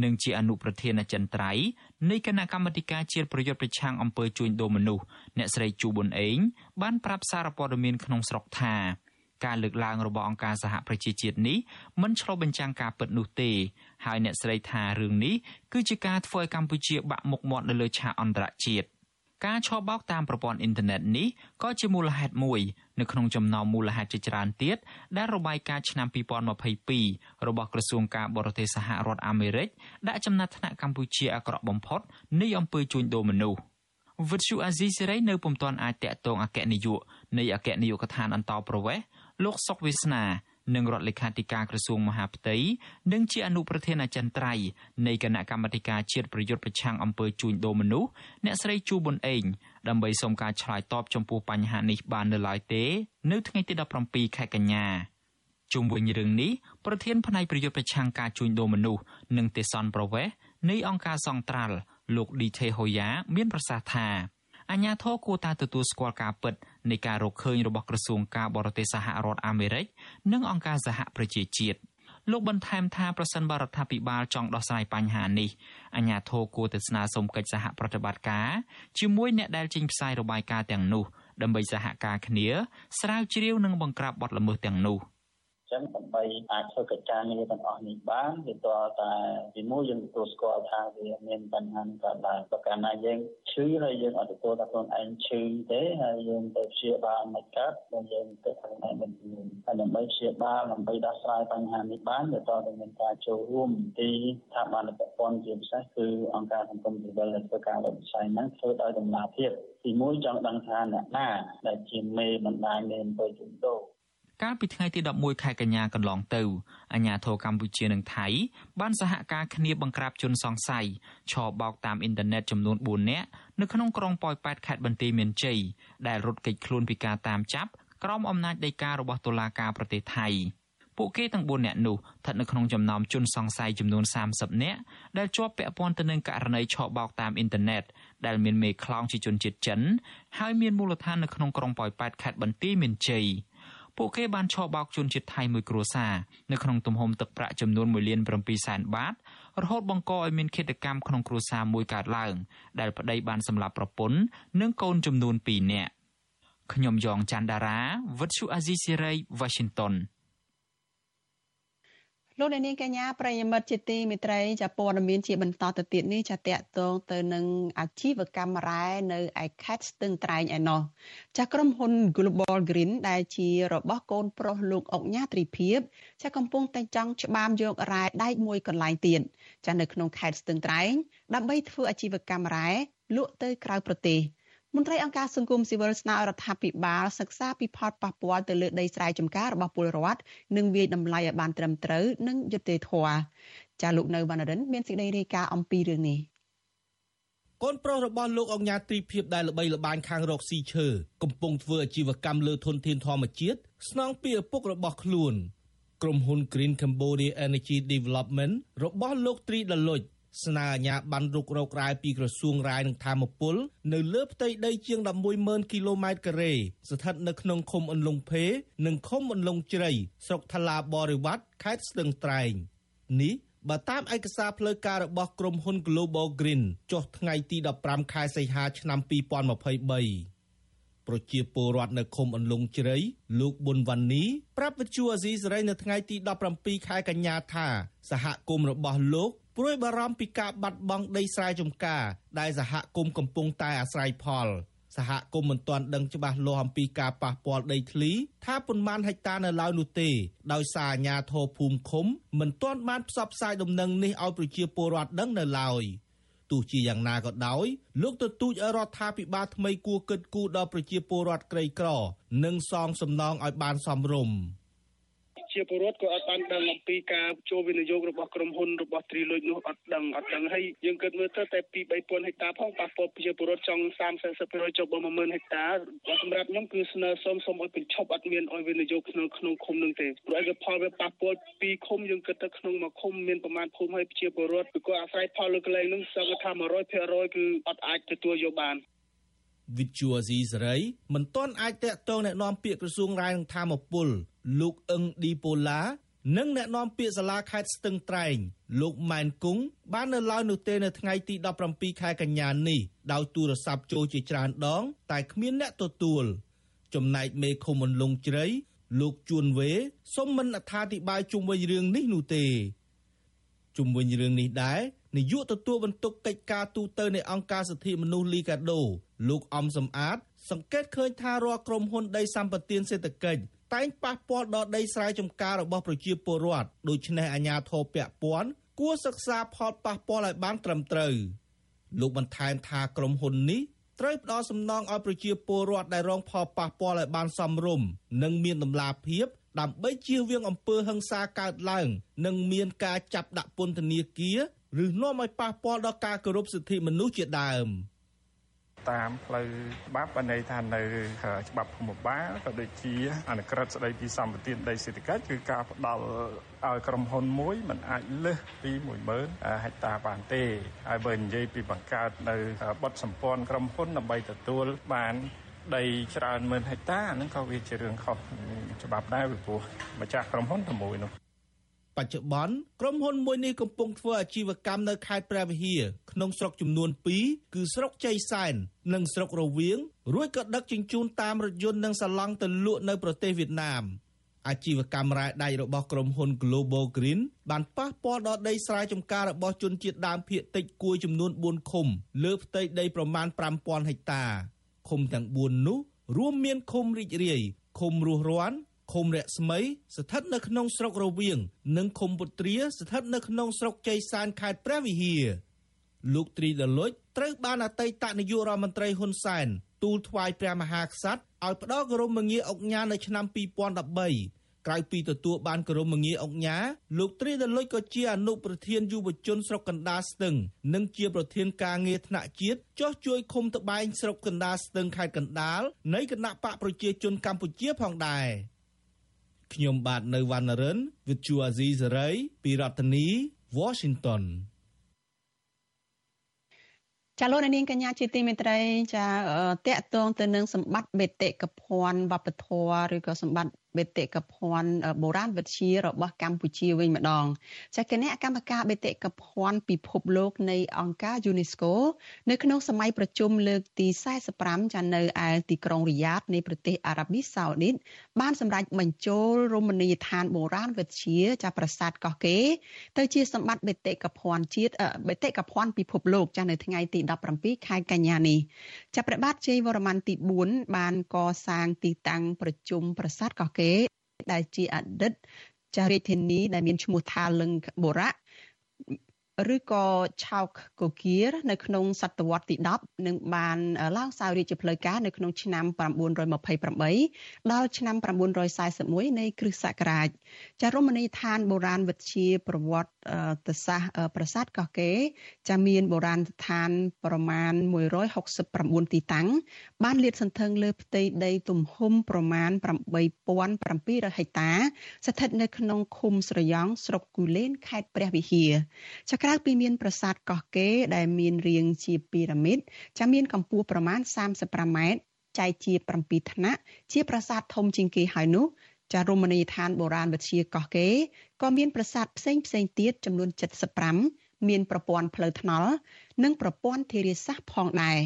Speaker 5: និងជាអនុប្រធានអចិន្ត្រៃយ៍នៃគណៈកម្មាធិការជាតិប្រយុទ្ធប្រឆាំងអំពើជួញដូរមនុស្សអ្នកស្រីជូប៊ុនអេងបានប្រាប់សារព័ត៌មានក្នុងស្រុកថា ការលើកឡើងរបស់អង្គការសហប្រជាជាតិនេះមិនឆ្លុះបញ្ចាំងការពិតនោះទេហើយអ្នកស្រីថារឿងនេះគឺជាការធ្វើឲ្យកម្ពុជាបាក់មុខមាត់នៅលើឆាកអន្តរជាតិការឆបោកតាមប្រព័ន្ធអ៊ីនធឺណិតនេះក៏ជាមូលហេតុមួយនៅក្នុងចំណោមមូលហេតុជាច្រើនទៀតដែលរបាយការណ៍ឆ្នាំ2022របស់ក្រសួងការបរទេសសហរដ្ឋអាមេរិកដាក់ចំណាត់ថ្នាក់កម្ពុជាអាក្រក់បំផុតនៃអំពើជួញដូរមនុស្សវិទ្យុអាស៊ីសេរីនៅពុំទាន់អាចតាក់ទងអគ្គនាយកនៃអគ្គនាយកដ្ឋានអន្តរប្រវេសន៍ លោកសុកវាសនានិងរដ្ឋលេខាធិការក្រសួងមហាផ្ទៃនិងជាអនុប្រធានអចិន្ត្រៃយ៍នៃគណៈកម្មាធិការជាតិប្រយុទ្ធប្រឆាំងអំពើជួញដូរមនុស្សអ្នកស្រីជួប៊ុនអេងដើម្បីសុំការឆ្លើយតបចំពោះបញ្ហានេះបាននៅឡើយទេ នៅថ្ងៃទី17ខែកញ្ញាជុំវិញរឿងនេះប្រធានផ្នែកប្រយុទ្ធប្រឆាំងការជួញដូរមនុស្សនិងទេសន្តប្រវេសនៃអង្គការសង្ត្រាល់លោកឌីថេហូយ៉ាមានប្រសាសន៍ថា អាញាធរគួរតែទទួលស្គាល់ការពិតនៃការរកឃើញរបស់ក្រសួងការបរទេសសហរដ្ឋអាមេរិកនិងអង្គការសហប្រជាជាតិលោកបន្ថែមថាប្រសិនបរដ្ឋាភិបាលចង់ដោះស្រាយបញ្ហានេះអាជ្ញាធរគួរតែស្នើសុំកិច្ចសហប្រតិបត្តិការជាមួយអ្នកដែលចេញផ្សាយរបាយការណ៍ទាំងនោះដើម្បីសហការគ្នាស្រាវជ្រាវនិងបង្ក្រាបបទល្មើសទាំងនោះ។
Speaker 19: ចឹងដើម្បីអាចធ្វើកិច្ចការងារទាំងអស់នេះបានវាតើតែទីមួយយើងទទួលស្គាល់ថាវាមានបញ្ហានឹងកើតឡើងប្រការណាយើងឈឺហើយយើងអត់ទទួលថាខ្លួនឯងឈឺទេហើយយើងទៅព្យាបាលមិនកើតបើយើងទៅខ្លួនឯងមិនមានហើយដើម្បីព្យាបាលដើម្បីដោះស្រាយបញ្ហានេះបានវាតើមានការចូលរួមពីស្ថាប័នពាក់ព័ន្ធជាពិសេសគឺអង្គការសង្គមស៊ីវិលដែលធ្វើការលើវិស័យហ្នឹងធ្វើដោយដំណាភាពទីមួយចង់ដឹងថាអ្នកណាដែលជាមេបណ្ដាញនៃអំពើជួញដូរ
Speaker 5: កាលពីថ្ងៃទី11ខែកញ្ញាកន្លងទៅអាជ្ញាធរកម្ពុជានិងថៃបានសហការគ្នាបង្ក្រាបជនសង្ស័យឆបោកតាមអ៊ីនធឺណិតចំនួន4នាក់នៅក្នុងក្រុងប៉ោយប៉ែតខេត្តបន្ទាយមានជ័យដែលរត់គេចខ្លួនពីការតាមចាប់ក្រោមអំណាចដីការបស់តុលាការប្រទេសថៃពួកគេទាំង4នាក់នោះស្ថិតនៅក្នុងចំណោមជនសង្ស័យចំនួន30នាក់ដែលជាប់ពាក់ព័ន្ធទៅនឹងករណីឆបោកតាមអ៊ីនធឺណិតដែលមានមេខ្លោងជាជនជាតិចិនហើយមានមូលដ្ឋាននៅក្នុងក្រុងប៉ោយប៉ែតខេត្តបន្ទាយមានជ័យ ពួកគេបានឆបោកជនជាតិថៃមួយគ្រួសារនៅក្នុងទំហំទឹកប្រាក់ចំនួន1លាន7សែនបាតរហូតបង្កឲ្យមានឃាតកម្មក្នុងគ្រួសារមួយកើតឡើង ដែលប្តីបានសម្លាប់ប្រពន្ធនិងកូនចំនួន2នាក់ខ្ញុំយ៉ងច័ន្ទដារាវិទ្យុអាស៊ីសេរី Washington
Speaker 4: លោកអ្នកនាងកញ្ញាប្រិយមិត្តជាទីមេត្រីចាព័ត៌មានជាបន្តទៅទៀតនេះចាតកតងទៅនឹងអាជីវកម្មរ៉ែនៅឯខេត្តស្ទឹងត្រែងឯណោះចាក្រុមហ៊ុន Global Green ដែលជារបស់កូនប្រុសលោកអុកញ៉ាត្រីភិបចាកំពុងតែចង់ច្បាមយករ៉ែដែកមួយកន្លែងទៀតចានៅក្នុងខេត្តស្ទឹងត្រែងដើម្បីធ្វើអាជីវកម្មរ៉ែលក់ទៅក្រៅប្រទេស មន្ត្រីអង្គការសង្គមស៊ីវិលស្នើរដ្ឋាភិបាលសិក្សាពីផលប៉ះពាល់ទៅលើដីស្រែចម្ការរបស់ពលរដ្ឋនិងវាយតម្លៃឲ្យបានត្រឹមត្រូវនិងយុត្តិធម៌ចាលោកនៅវណ្ណរិនមានសេចក្តីរាយការណ៍អំពីរឿងនេះ
Speaker 20: កូនប្រុសរបស់លោកអង្ញាត្រីភិបដែលល្បីល្បាញខាងរកស៊ីឈើកំពុងធ្វើអាជីវកម្មលើធនធានធម្មជាតិស្នងពីឪពុករបស់ខ្លួន ក្រុមហ៊ុន Green Cambodia Energy Development របស់លោកត្រីដលុច ស្នើអាជ្ញាប័ណ្ណរុករករ៉ែពីក្រសួងរាយនឹងធម្មពល នៅលើផ្ទៃដីជាង110,000គីឡូម៉ែត្រការ៉េស្ថិតនៅក្នុងឃុំអន្លង់ភេនិងឃុំអន្លង់ជ្រៃស្រុកថ្លាបរិវត្តខេត្តស្ទឹងត្រែងនេះបើតាមឯកសារផ្លូវការរបស់ក្រុមហ៊ុន Global Green ចុះថ្ងៃទី15ខែសីហាឆ្នាំ2023ប្រជាពលរដ្ឋនៅឃុំអន្លង់ជ្រៃលោកប៊ុនវ៉ានីប្រាប់វិទ្យុអាស៊ីសេរីនៅថ្ងៃទី17ខែកញ្ញាថាសហគមន៍របស់លោក ព្រួយបារម្ភពីការបាត់បង់ដីស្រែចម្ការដែលសហគមន៍កំពុងតែអាស្រ័យផលសហគមន៍មិនទាន់ដឹងច្បាស់លាស់អំពីការប៉ះពាល់ដីធ្លីថាប៉ុន្មានហិកតានៅឡើយនោះទេដោយសារអាជ្ញាធរភូមិឃុំមិនទាន់បានផ្សព្វផ្សាយដំណឹងនេះឲ្យប្រជាពលរដ្ឋដឹងនៅឡើយទោះជាយ៉ាងណាក៏ដោយលោកទទូចឲ្យរដ្ឋាភិបាលថ្មីគួរគិតគូរដល់ប្រជាពលរដ្ឋក្រីក្រ និងសងសំណងឲ្យបានសមរម្យ។
Speaker 21: ជាពលរដ្ឋក៏អត់បានដឹងអំពីការចូលវិនិយោគរបស់ក្រុមហ៊ុនរបស់ទ្រីលុចនោះអត់ដឹងអត់ដឹងហើយយើងគិតមើលទៅតែពី3000ហិកតាផងប៉ះពាល់ប្រជាពលរដ្ឋចង់30 40%ចុះដល់10000ហិកតាសម្រាប់ខ្ញុំគឺស្នើសុំសុំឲ្យបញ្ឈប់អត់មានឲ្យវិនិយោគក្នុងក្នុងឃុំនឹងទេព្រោះឯកផលវាប៉ះពាល់ពីឃុំយើងគិតទៅក្នុងមួយឃុំមានប្រមាណភូមិហើយប្រជាពលរដ្ឋគឺអាស្រ័យផលលើកន្លែងនោះសឹកថា100%គឺអត់អាចទទួលយកបាន
Speaker 20: វិទ្យុអាស៊ីសេរីមិនទាន់អាចតាក់ទងแนะនាំពាក្យក្រសួងរាយនឹងធម្មពល លោកអឹងឌីប៉ូឡានិងអ្នកនាំពាក្យសាលាខេត្តស្ទឹងត្រែង លោកម៉ែនគង់បាននៅឡើយនោះទេនៅថ្ងៃទី17ខែកញ្ញានេះដោយទូរស័ព្ទចូលជាច្រើនដង តែគ្មានអ្នកទទួលចំណែកមេឃុំអន្លង់ជ្រៃលោកជួនវេសុំមិនអត្ថាធិប្បាយជុំវិញរឿងនេះនោះទេជុំវិញរឿងនេះដែរនាយកទទួលបន្ទុកកិច្ចការទូតនៃអង្គការសិទ្ធិមនុស្សលីកាដូ លោកអំសំអាត សង្កេតឃើញថារាល់ក្រុមហ៊ុនដីសម្បត្តិសេដ្ឋកិច្ច តែងប៉ះពាល់ដល់ដីស្រែចម្ការរបស់ប្រជាពលរដ្ឋដូច្នេះអាជ្ញាធរពាក់ព័ន្ធគួរសិក្សាផលប៉ះពាល់ឲ្យបានត្រឹមត្រូវលោកបន្ថែមថាក្រុមហ៊ុននេះត្រូវផ្ដល់សំណងឲ្យប្រជាពលរដ្ឋដែលរងផលប៉ះពាល់ឲ្យបានសមរម្យនិងមានតម្លាភាពដើម្បីជៀសវាងអំពើហិង្សាកើតឡើង និងមានការចាប់ដាក់ពន្ធនាគារឬនាំឲ្យប៉ះពាល់ដល់ការគោរពសិទ្ធិមនុស្សជាដើម។
Speaker 22: តាមផ្លូវច្បាប់បានន័យថានៅច្បាប់ភូមិបាលក៏ដូចជាអនុក្រឹត្យស្តីពីសម្បត្តិដីសេដ្ឋកិច្ចគឺការផ្ដល់ឲ្យក្រុមហ៊ុនមួយมันអាចលើសពី10000ហិកតាបានទេហើយបើនិយាយពីបង្កើតនៅបទសម្ព័ន្ធក្រុមហ៊ុនដើម្បីទទួលបានដីច្រើនម៉ឺនហិកតាហ្នឹងក៏វាជារឿងខុសច្បាប់ដែរពីព្រោះម្ចាស់ក្រុមហ៊ុនតែមួយនោះ
Speaker 20: បច្ចុប្បន្នក្រុមហ៊ុនមួយនេះកំពុងធ្វើអាជីវកម្មនៅខេត្តព្រះវិហារក្នុងស្រុកចំនួន2គឺស្រុកជ័យសែននិងស្រុករវៀងរួចក៏ដឹកជញ្ជូនតាមរថយន្តនិងសាឡង់ទៅលក់នៅប្រទេសវៀតណាមអាជីវកម្មរ៉ែដែករបស់ក្រុមហ៊ុន Global Green បានប៉ះពាល់ដល់ដីស្រែចម្ការរបស់ជនជាតិដើមភាគតិចគួយចំនួន4ឃុំ លើផ្ទៃដីប្រមាណ5000ហិកតាឃុំទាំង4នោះរួមមានឃុំរីករាយឃុំរស់រាន់ ឃុំរស្មី ស្ថិតនៅក្នុងស្រុករវៀងនិងឃុំពុត្រាស្ថិតនៅក្នុងស្រុកជ័យសានខេត្តព្រះវិហារលោកត្រីដលុចត្រូវបានអតីតនាយករដ្ឋមន្ត្រីហ៊ុនសែនទូលថ្វាយព្រះមហាក្សត្រឲ្យផ្ដល់គោរមងារអុកញ៉ានៅឆ្នាំ2013ក្រៅពីទទួលបានគោរមងារអុកញ៉ាលោកត្រីដលុចក៏ជាអនុប្រធានយុវជនស្រុកកណ្ដាលស្ទឹង និងជាប្រធានការងារថ្នាក់ជាតិចោះជួយឃុំត្បែងស្រុកកណ្ដាលស្ទឹងខេត្តកណ្ដាលនៃគណៈបកប្រជាជនកម្ពុជាផងដែរ។ ខ្ញុំបាទនៅវណ្ណរិន With Chu Azizi Saray ពីរដ្ឋធានី Washington
Speaker 4: ចាលោកនាងកញ្ញាជាទីមេត្រី ចាតកតងទៅនឹងសម្បត្តិបេតិកភណ្ឌវប្បធម៌ឬក៏សម្បត្តិ បេតិកភណ្ឌបុរាណវិទ្យារបស់កម្ពុជាវិញម្ដងចាគណៈកម្មការបេតិកភណ្ឌពិភពលោកនៃអង្គការ UNESCO នៅក្នុងសម័យប្រជុំលើកទី45ចានៅឯទីក្រុងរីយ៉ាតនៃប្រទេសអារ៉ាប៊ីសាអូឌីតបានសម្រេចបញ្ចូលរមណីយដ្ឋានបុរាណវិទ្យាចាប្រាសាទកោះកេរទៅជាសម្បត្តិបេតិកភណ្ឌជាតិបេតិកភណ្ឌពិភពលោកចានៅថ្ងៃទី17ខែកញ្ញានេះចាព្រះបាទជ័យវរ្ម័នទី4បានកសាងទីតាំងប្រជុំប្រាសាទកោះកេរដែលជាអតីតចារាជធានីដែលមានឈ្មោះថាលឹងបុរៈ ឬក៏ឆោកកូគៀរនៅក្នុងសតវត្សទី10នឹងបានឡើងសោយរាជជាផ្លូវការនៅក្នុងឆ្នាំ928ដល់ឆ្នាំ941នៃគ្រិស្តសករាជចារមណីយដ្ឋានបុរាណវិទ្យាប្រវត្តិសាស្ត្រប្រាសាទកោះកេរចាមានបុរាណស្ថានប្រមាណ169ទីតាំងបានលាតសន្ធឹងលើផ្ទៃដីទំហំប្រមាណ8700ហិកតា ស្ថិតនៅក្នុងឃុំស្រយ៉ង់ស្រុកគូលែនខេត្តព្រះវិហារចាក្រៅពីមានប្រាសាទកោះកេរដែលមានរាងជាពីរ៉ាមីតចាមានកម្ពស់ប្រមាណ35ម៉ែត្រចែកជា7ថ្នាក់ជាប្រាសាទធំជាងគេហើយនោះចារមណីយដ្ឋានបុរាណវិទ្យាកោះកេរក៏មានប្រាសាទផ្សេងផ្សេងទៀតចំនួន75មានប្រព័ន្ធផ្លូវថ្នល់ និងប្រព័ន្ធធារាសាស្ត្រផងដែរ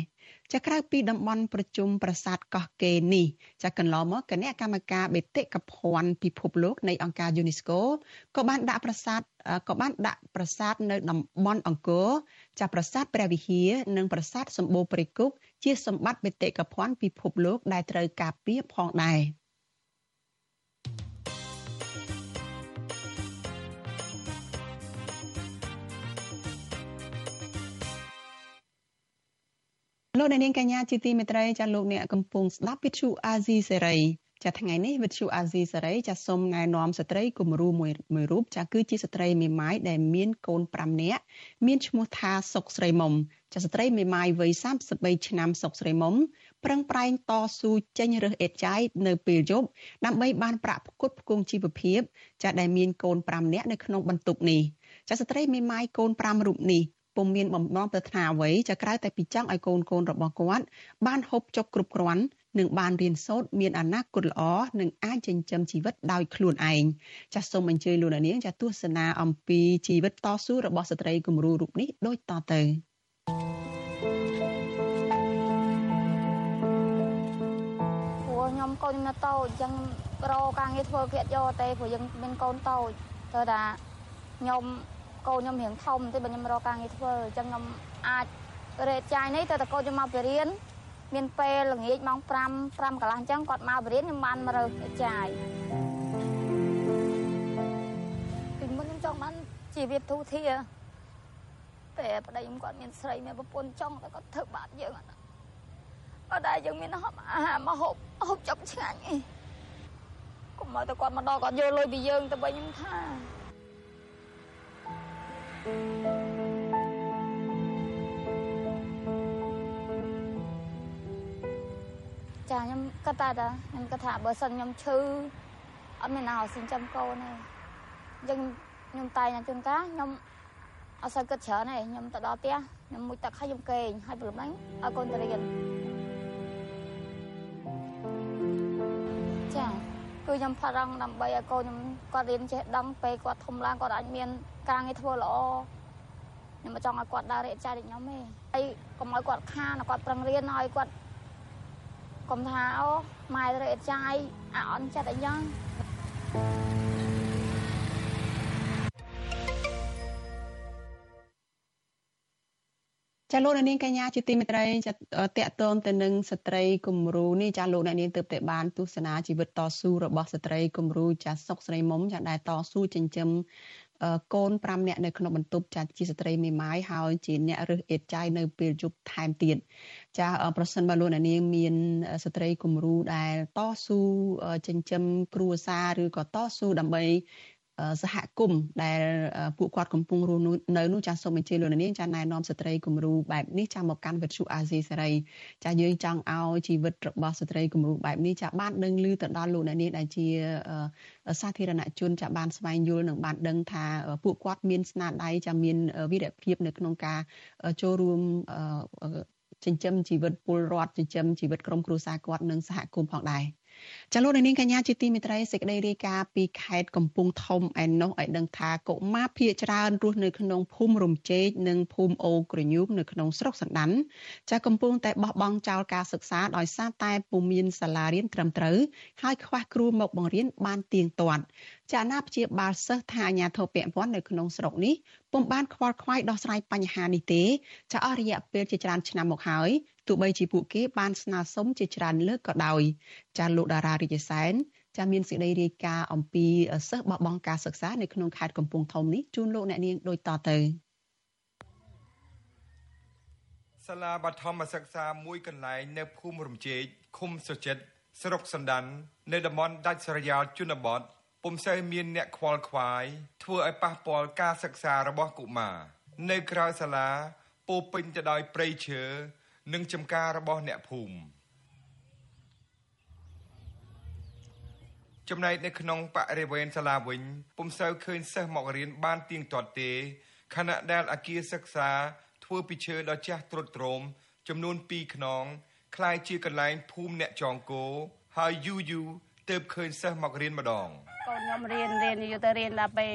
Speaker 4: ចាក្រៅពីតំបន់ប្រជុំប្រាសាទកោះកេរនេះចាកន្លងមកគណៈកម្មការបេតិកភណ្ឌពិភពលោកនៃអង្គការ UNESCO ក៏បានដាក់ប្រាសាទក៏បានដាក់ប្រាសាទនៅតំបន់អង្គរចាប្រាសាទព្រះវិហារនិងប្រាសាទសម្បូរព្រៃគុកជាសម្បត្តិបេតិកភណ្ឌពិភពលោកដែលត្រូវការពារផងដែរ។ លោកអ្នកនាងកញ្ញាជាទីមេត្រីចាលោកអ្នកកំពុងស្ដាប់វិទ្យុអាស៊ីសេរីចាថ្ងៃនេះវិទ្យុអាស៊ីសេរីចាសូមណែនាំស្ត្រីគំរូមួយមួយរូបចាគឺជាស្ត្រីមេម៉ាយដែលមានកូន5នាក់មានឈ្មោះថាសុកស្រីមុំចាស្ត្រីមេម៉ាយវ័យ33ឆ្នាំសុកស្រីមុំប្រឹងប្រែងតស៊ូចេញរើសអេតចាយនៅពេលយប់ដើម្បីបានប្រាក់ផ្គត់ផ្គង់ជីវភាពចាដែលមានកូន5នាក់នៅក្នុងបន្ទុកនេះចាស្ត្រីមេម៉ាយកូន5រូបនេះ ពុំមានបំណងប្រាថ្នាអ្វីចាក្រៅតែពីចង់ឲ្យកូនកូនរបស់គាត់បានហូបចុកគ្រប់គ្រាន់និងបានរៀនសូត្រមានអនាគតល្អនិងអាចចិញ្ចឹមជីវិតដោយខ្លួនឯងចាសសូមអញ្ជើញលោកនាងចាទស្សនាអំពីជីវិតតស៊ូរបស់ស្ត្រីគំរូរូបនេះដូចតទៅ
Speaker 23: ព្រោះខ្ញុំកូនខ្ញុំនៅតូចអញ្ចឹងរកការងារធ្វើគៀកយកទេព្រោះយើងមានកូនតូចទៅថាខ្ញុំ កូនខ្ញុំរៀងធំទេបើខ្ញុំរកការងារធ្វើអញ្ចឹងខ្ញុំអាចរេតចាយនេះទៅតែកូនខ្ញុំមកបរៀនមានពេលល្ងាចម៉ោង5 5កន្លះអញ្ចឹងគាត់មកបរៀនខ្ញុំបានមករើសចាយពីមុនខ្ញុំចង់បានជីវិតទូធាតែប្តីខ្ញុំគាត់មានស្រីមានប្រពន្ធចង់តែគាត់ធ្វើបាបយើងអត់អត់ដែរយើងមានហូបអាហារមកហូបហូបចុកឆ្ងាញ់អីកុំមកតែគាត់មកដល់គាត់យកលុយពីយើងទៅវិញខ្ញុំថា ចាខ្ញុំគិតថាខ្ញុំគិតថាបើសិនខ្ញុំឈឺអត់មានណាឲ្យចិញ្ចឹមកូនទេអញ្ចឹងខ្ញុំតែងតែជួនកាលខ្ញុំអត់សូវគិតច្រើនទេខ្ញុំទៅដល់ផ្ទះខ្ញុំមុជទឹកហើយខ្ញុំគេងហើយព្រលឹមហ្នឹងឲ្យកូនទៅរៀន គឺខ្ញុំផារឹងដើម្បីឲ្យកូនខ្ញុំគាត់រៀនចេះដឹងពេលគាត់ធំឡើងគាត់អាចមានការងារធ្វើល្អខ្ញុំមិនចង់ឲ្យគាត់ដើររែកចាយដូចខ្ញុំទេហើយកុំឲ្យគាត់ខានគាត់ប្រឹងរៀនឲ្យគាត់កុំថាអូម៉ែរែកចាយអាអន់ចិត្តអីចឹង
Speaker 4: ចាលោកអ្នកនាងកញ្ញាជាទីមេត្រីចាតកតងទៅនឹងស្ត្រីគំរូនេះចាលោកអ្នកនាងទើបតែបានទស្សនាជីវិតតស៊ូរបស់ស្ត្រីគំរូចាសុកស្រីមុំចាដែលតស៊ូចិញ្ចឹមកូន5នាក់នៅក្នុងបន្ទប់ចាជាស្ត្រីមេម៉ាយហើយជាអ្នករើសអេតចាយនៅពេលយប់ថែមទៀតចាប្រសិនបើលោកអ្នកនាងមានស្ត្រីគំរូដែលតស៊ូចិញ្ចឹមគ្រួសារឬក៏តស៊ូដើម្បី សហគមន៍ដែលពួកគាត់កំពុងរស់នៅនោះចាសសូមអញ្ជើញលោកនាងចាណែនាំស្ត្រីគំរូបែបនេះចាមកកាន់វិទ្យុអាស៊ីសេរីចាយើងចង់ឲ្យជីវិតរបស់ស្ត្រីគំរូបែបនេះចាបានដឹងឮទៅដល់លោកនាងដែលជាសាធារណជនចាបានស្វែងយល់និងបានដឹងថាពួកគាត់មានស្នាដៃចាមានវីរភាពនៅក្នុងការចូលរួមចិញ្ចឹមជីវិតពលរដ្ឋចិញ្ចឹមជីវិតក្រុមគ្រួសារគាត់និងសហគមន៍ផងដែរ ចាលោកនាងកញ្ញាជាទីមេត្រីសេចក្តីរាយការណ៍ពីខេត្តកំពង់ធំឯណោះឲ្យដឹងថាកុមារភៀសច្រើនរស់នៅក្នុងភូមិរំជែកនិងភូមិអូក្រញូមនៅក្នុងស្រុកសណ្ដានចាកំពុងតែបោះបង់ចោលការសិក្សាដោយសារតែពុំមានសាលារៀនត្រឹមត្រូវហើយខ្វះគ្រូមកបង្រៀនបានទៀងទាត់ ចាអាណាព្យាបាលសិស្សថាអាញាធិបតេយ្យព័ន្ធនៅក្នុងស្រុកនេះពុំបានខ្វល់ខ្វាយដោះស្រាយបញ្ហានេះទេចាអស់រយៈពេលជាច្រើនឆ្នាំមកហើយទោះបីជាពួកគេបានស្នើសុំជាច្រើនលើកក៏ដោយចាលោកតារារាជសែនចាមានសេចក្តីរាយការណ៍អំពីសិស្សបោះបង់ការសិក្សានៅក្នុងខេត្តកំពង់ធំនេះជូនលោកអ្នកនាងដូចតទៅ
Speaker 24: សាលាបឋមសិក្សាមួយកន្លែងនៅភូមិរំជែកឃុំសុចិត្តស្រុកសណ្ដាននៅតំបន់ដាច់ស្រយាលជនបទ ពុំសូវមានអ្នកខ្វល់ខ្វាយធ្វើឲ្យប៉ះពាល់ការសិក្សារបស់កុមារនៅក្រៅសាលាពោពេញទៅដោយព្រៃឈើនិងចំការរបស់អ្នកភូមិចំណែកនៅក្នុងបរិវេណសាលាវិញពុំសូវឃើញសិស្សមករៀនបានទៀងទាត់ទេខណៈដែលអគារសិក្សាធ្វើពីឈើដ៏ចាស់ទ្រុឌទ្រោមចំនួន2ខ្នងคล้ายជាកន្លែងភូមិអ្នកចងគោហើយយូរយូរទើបឃើញសិស្សមករៀនម្ដង
Speaker 23: កូនខ្ញុំរៀនរៀនយូរទៅរៀនដល់ពេល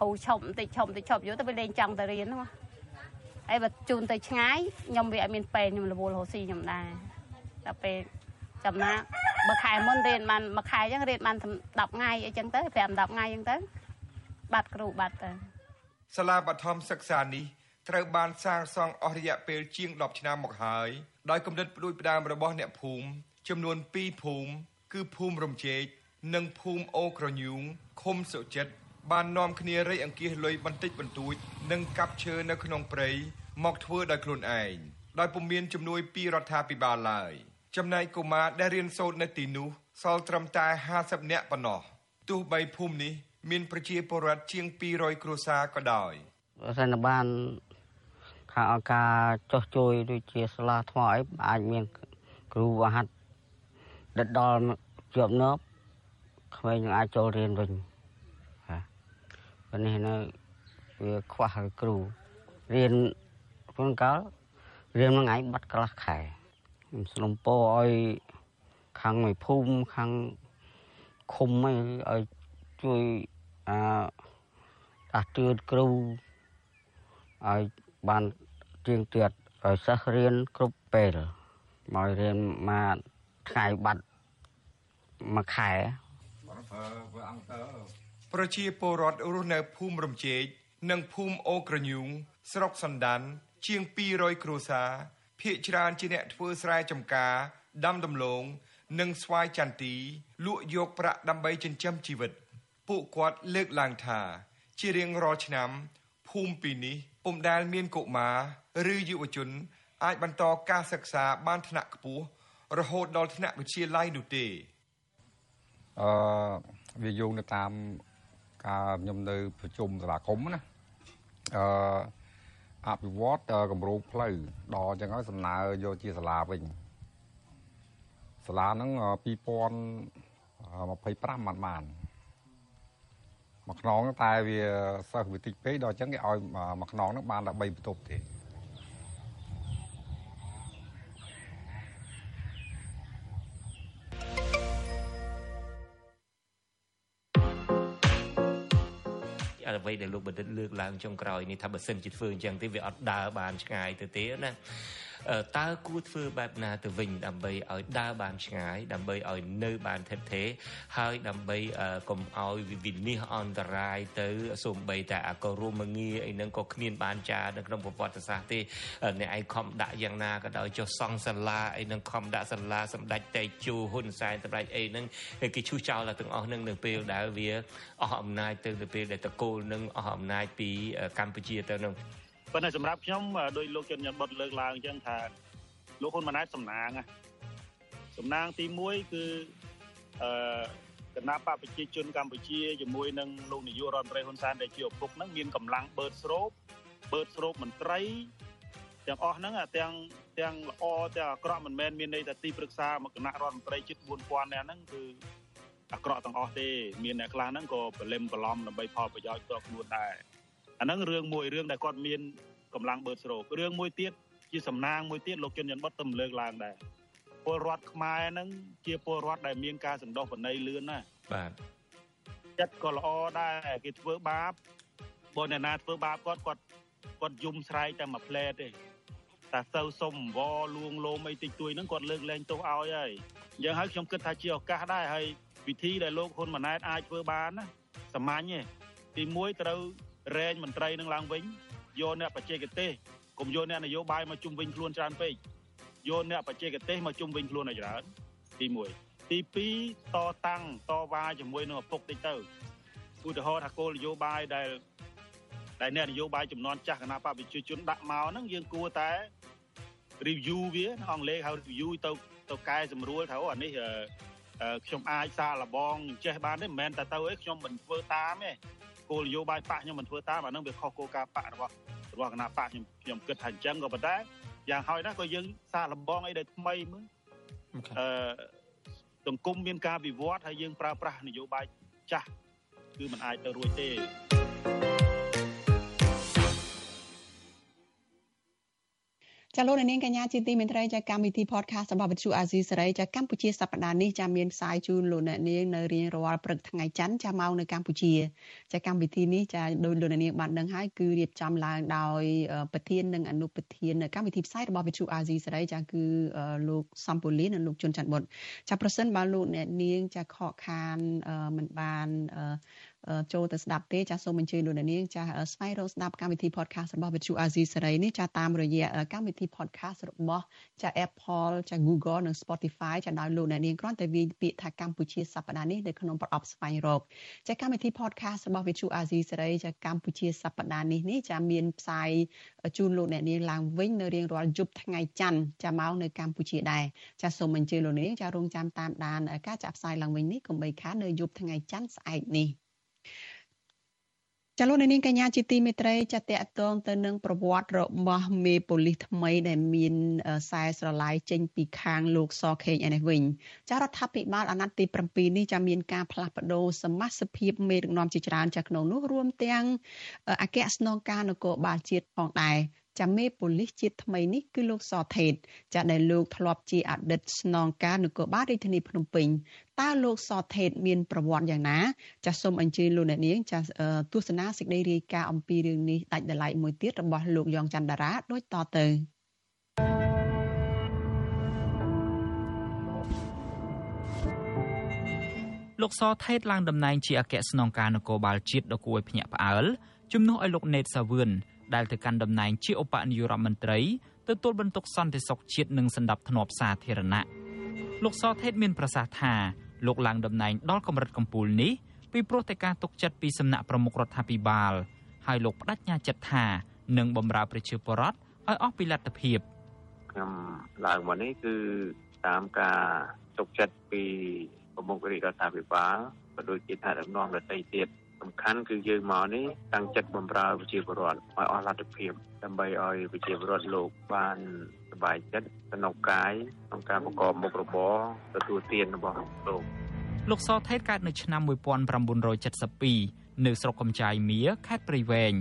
Speaker 23: គ្រូឈប់បន្តិចឈប់បន្តិចឈប់យូរទៅវាលេងចង់ទៅរៀនហ្នឹងហើយបើជូនទៅឆ្ងាយខ្ញុំវាអត់មានពេលខ្ញុំរវល់រស់ស៊ីខ្ញុំដែរដល់ពេលចំណាបើខែមុនរៀនបានមួយខែអញ្ចឹងរៀនបាន10ថ្ងៃអីចឹងទៅ5 10ថ្ងៃអញ្ចឹងទៅបាត់គ្រូបាត់ទៅ
Speaker 24: សាលាបឋមសិក្សានេះត្រូវបានសាងសង់អស់រយៈពេលជាង10ឆ្នាំមកហើយដោយគំនិតផ្ដួចផ្ដើមរបស់អ្នកភូមិចំនួន2ភូមិគឺភូមិរំជែក និងភូមិអូក្រញូងឃុំសុចិត្តបាននាំគ្នារៃអង្គាសលុយបន្តិចបន្តួច និងកាប់ឈើនៅក្នុងព្រៃមកធ្វើដោយខ្លួនឯងដោយពុំមានជំនួយពីរដ្ឋាភិបាលឡើយចំណែកកុមារដែលរៀនសូត្រនៅទីនោះសល់ត្រឹមតែ50នាក់ប៉ុណ្ណោះទោះបីភូមិនេះមានប្រជាពលរដ្ឋជាង200គ្រួសារក៏ដោយ
Speaker 25: បើសិនបានខាងអង្គការចោះជួយដូចជាសាលាថ្មអីអាចមានគ្រូអាហាត់ដិតដល់ជាប់នប់ ក្មេងនឹងអាចចូលរៀនវិញប៉ុន្តែនៅវាខ្វះគ្រូរៀនប៉ុន្តែរៀនមួយថ្ងៃបាត់កន្លះខែខ្ញុំស្នំពោឲ្យខាងមួយភូមិខាងឃុំឲ្យឲ្យជួយអាដាស់តឿនគ្រូឲ្យបានទៀងទាត់ឲ្យសិស្សរៀនគ្រប់ពេលមករៀនមួយថ្ងៃបាត់មួយខែ
Speaker 24: ប្រជាពលរដ្ឋរស់នៅភូមិរំជែកនិងភូមិអូក្រញូងស្រុកសណ្ដាន ជាង200គ្រួសារភ ieck ច្រើនជាអ្នកធ្វើស្រែចម្ការដាំដំឡូងនិងស្វាយចន្ទីលក់យកប្រាក់ដើម្បីចិញ្ចឹមជីវិត ពួកគាត់លើកឡើងថា ជារៀងរាល់ឆ្នាំភូមិពីនេះពុំដែលមានកុមារឬយុវជន អាចបន្តការសិក្សាបានថ្នាក់ខ្ពស់រហូតដល់ថ្នាក់វិទ្យាល័យនោះទេ
Speaker 26: អឺវាយោងទៅតាមការខ្ញុំនៅប្រជុំសាលាគមណាអឺអភិវឌ្ឍគម្រោងផ្លូវដល់អញ្ចឹងហើយសំណើយកជាសាលាវិញសាលាហ្នឹង2025បានបានមួយខ្នងតែវាសិស្សវាតិចពេកដល់អញ្ចឹងគេឲ្យមួយខ្នងហ្នឹងបានតែ3បន្ទប់ទេ
Speaker 11: អ្វីដែលលោកបណ្ឌិតលើកឡើងចុងក្រោយនេះថាបើសិនជាធ្វើអញ្ចឹងទេវាអត់ដើរបានឆ្ងាយទៅទេណា តើគួរធ្វើបែបណាទៅវិញដើម្បីឲ្យដើរបានឆ្ងាយដើម្បីឲ្យនៅបានថិតថេរហើយដើម្បីកុំឲ្យវិនិច្ឆ័យអន្តរាយទៅសូម្បីតែអករុមងាអីហ្នឹងក៏គ្មានបានចានៅក្នុងប្រវត្តិសាស្ត្រទេអ្នកឯងខំដាក់យ៉ាងណាក៏ដោយចុះសង់សាលាអីហ្នឹងខំដាក់សាលាសម្ដេចតេជោហ៊ុនសែនសម្ដេចអីហ្នឹងគេឈូសចោលទាំងអស់ហ្នឹងនៅពេលដែលវាអស់អំណាចទៅនៅពេលដែលតកូលនឹងអស់អំណាចពីកម្ពុជាទៅនឹង
Speaker 12: ប៉ុន្តែសម្រាប់ខ្ញុំដោយលោកជនញ៉ាំបុតលើកឡើងអញ្ចឹងថាលោកហ៊ុនម៉ាណែតសំណាងសំណាងទី1គឺអឺគណៈបកប្រជាជនកម្ពុជាជាមួយនឹងលោកនាយករដ្ឋមន្ត្រីហ៊ុនសែនដែលជាឪពុកហ្នឹងមានកម្លាំងបឺតស្រូបបឺតស្រូបមន្ត្រីទាំងអស់ហ្នឹងទាំងទាំងល្អទាំងអាក្រក់មិនមែនមានន័យថាទីប្រឹក្សាមកគណៈរដ្ឋមន្ត្រីជិត4000នាក់ហ្នឹងគឺអាក្រក់ទាំងអស់ទេមានអ្នកខ្លះហ្នឹងក៏បលិមបឡំដើម្បីផលប្រយោជន៍ផ្ទាល់ខ្លួនដែរ អាហ្នឹងរឿងមួយរឿងដែលគាត់មានកម្លាំងបឺតស្រូបរឿងមួយទៀតជាសំណាងមួយទៀតលោកជុនញ៉ាន់បុតទៅលើកឡើងដែរពលរដ្ឋខ្មែរហ្នឹងជាពលរដ្ឋដែលមានការសន្តោសប្រណីលឿនណា
Speaker 13: បាទ
Speaker 12: ចិត្តក៏ល្អដែរគេធ្វើបាបបើអ្នកណាធ្វើបាបគាត់គាត់គាត់យំស្រែកតែមួយផ្លែតទេតែសូវសុំអង្វរលួងលោមអីតិចតួចហ្នឹងគាត់លើកលែងទោសឲ្យហើយយ៉ាងហើយខ្ញុំគិតថាជាឱកាសដែរហើយវិធីដែលលោកហ៊ុនម៉ាណែតអាចធ្វើបានណាសាមញ្ញទេទី1ត្រូវ រែងមន្ត្រីនឹងឡើងវិញយកអ្នកបច្ចេកទេសកុំយកអ្នកនយោបាយមកជុំវិញខ្លួនច្រើនពេកយកអ្នកបច្ចេកទេសមកជុំវិញខ្លួនឲ្យច្រើនទី1ទី2តតាំងតវ៉ាជាមួយនឹងឪពុកតិចទៅឧទាហរណ៍ថាគោលនយោបាយដែលដែលអ្នកនយោបាយចំនួនចាស់គណៈបព្វជិជនដាក់មកហ្នឹងយើងគួរតែ review វាអង់គ្លេសហៅ review ទៅទៅកែសម្រួលថាអូអានេះខ្ញុំអាចសារលបងចេះបានទេមិនមែនតែទៅអីខ្ញុំមិនធ្វើតាមទេ គោលនយោបាយបកខ្ញុំមិនធ្វើតាមអានឹងវាខុសគោលការណ៍បករបស់របស់គណៈបកខ្ញុំខ្ញុំគិតថាអញ្ចឹងក៏ប៉ុន្តែយ៉ាងហោចណាស់ក៏យើងសារលបងអីដែលថ្មីមើលអឺសង្គមមានការវិវត្តហើយយើងប្រើប្រាស់នយោបាយចាស់គឺมันអាចទៅរួចទេ
Speaker 4: ចាលោកនាងកញ្ញាជាទីមេត្រីចាកម្មវិធី podcast របស់វិទ្យុអាស៊ីសេរីចាកម្ពុជាសប្តាហ៍នេះចាមានផ្សាយជូនលោកអ្នកនាងនៅរៀងរាល់ព្រឹកថ្ងៃច័ន្ទចាមកនៅកម្ពុជាចាកម្មវិធីនេះចាដោយលោកអ្នកនាងបានដឹងហើយគឺរៀបចំឡើងដោយប្រធាននិងអនុប្រធាននៅកម្មវិធីផ្សាយរបស់វិទ្យុអាស៊ីសេរីចាគឺលោកសំពូលីនិងលោកជុនច័ន្ទបុតចាប្រសិនបើលោកអ្នកនាងចាខកខានមិនបាន ចូលទៅស្ដាប់ទេចាសសូមអញ្ជើញលោកអ្នកនាងចាសស្វែងរកស្ដាប់កម្មវិធី podcast របស់ Vithu Azizi សេរីនេះចាសតាមរយៈកម្មវិធី podcast របស់ចាស Apple ចាស Google និង Spotify ចាសដោយលោកអ្នកនាងគ្រាន់តែវាយពាក្យថាកម្ពុជាសប្តាហ៍នេះនៅក្នុងប្រអប់ស្វែងរកចាសកម្មវិធី podcast របស់ Vithu Azizi សេរីចាសកម្ពុជាសប្តាហ៍នេះនេះចាសមានផ្សាយជូនលោកអ្នកនាងឡើងវិញនៅរៀងរាល់យប់ថ្ងៃច័ន្ទចាសមកនៅកម្ពុជាដែរចាសសូមអញ្ជើញលោកអ្នកនាងចាសរងចាំតាមដានការចាក់ផ្សាយឡើងវិញនេះកុំបីខាននៅយប់ថ្ងៃច័ន្ទស្អែកនេះ ចលនានាងកញ្ញាជាទីមេត្រីចាតតតងទៅនឹងប្រវត្តិរបស់មេប៉ូលីសថ្មីដែលមានខ្សែស្រឡាយចេញពីខាងលោកសខេងឯនេះវិញចារដ្ឋាភិបាលអាណត្តិទី7នេះចាមានការផ្លាស់ប្ដូរសមាជិកភាពមេដឹកនាំជាច្រើនចាក្នុងនោះរួមទាំងអគ្គស្នងការនគរបាលជាតិផងដែរ ចាមេប៉ូលីសជាតិថ្មីនេះគឺលោកសថេតចាដែលលោកធ្លាប់ជាអតីតស្នងការនគរបាលរាជធានីភ្នំពេញតើលោកសថេតមានប្រវត្តិយ៉ាងណា ចាសូមអញ្ជើញលោកអ្នកនាងចាទស្សនាសេចក្តីរាយការណ៍អំពីរឿងនេះដាច់ដライមួយទៀតរបស់លោកយ៉ងច័ន្ទតារាដូចតទៅ
Speaker 5: លោកសថេតឡើងតំណែងជាអគ្គស្នងការនគរបាលជាតិដ៏គួរឲ្យភ្ញាក់ផ្អើលជំនួសឲ្យលោកណេតសាវឿន ដែលទៅកាន់តំណែងជាឧបនាយករដ្ឋមន្ត្រីទទួលបន្ទុកសន្តិសុខជាតិនិងសម្ដាប់ធ្នាប់សាធារណៈលោកសថេតមានប្រសាសន៍ថាលោកឡើងតំណែងដល់កម្រិតកំពូលនេះពីព្រោះតែការទុកចិត្តពីសំណាក់ប្រមុខរដ្ឋាភិបាលហើយលោកបដិញ្ញាចិត្តថានឹងបម្រើប្រជាពលរដ្ឋឲ្យអស់ពីលទ្ធភាព
Speaker 17: ខ្ញុំឡើងមកនេះគឺតាមការទុកចិត្តពីប្រមុខរដ្ឋាភិបាលក៏ដូចជាថាដឹកនាំរដ្ឋទៀត សំខាន់គឺយើងមកនេះតាំងចិត្តបំរើប្រជាពលរដ្ឋឲ្យអស់លទ្ធភាពដើម្បីឲ្យប្រជាពលរដ្ឋលោកបានសบายចិត្តសំណុកកាយក្នុងការប្រកបមុខរបរទទួលទានរបស់លោក
Speaker 5: លោកសថេតកើតនៅឆ្នាំ1972នៅស្រុកកំចាយមៀខេត្តព្រៃវែង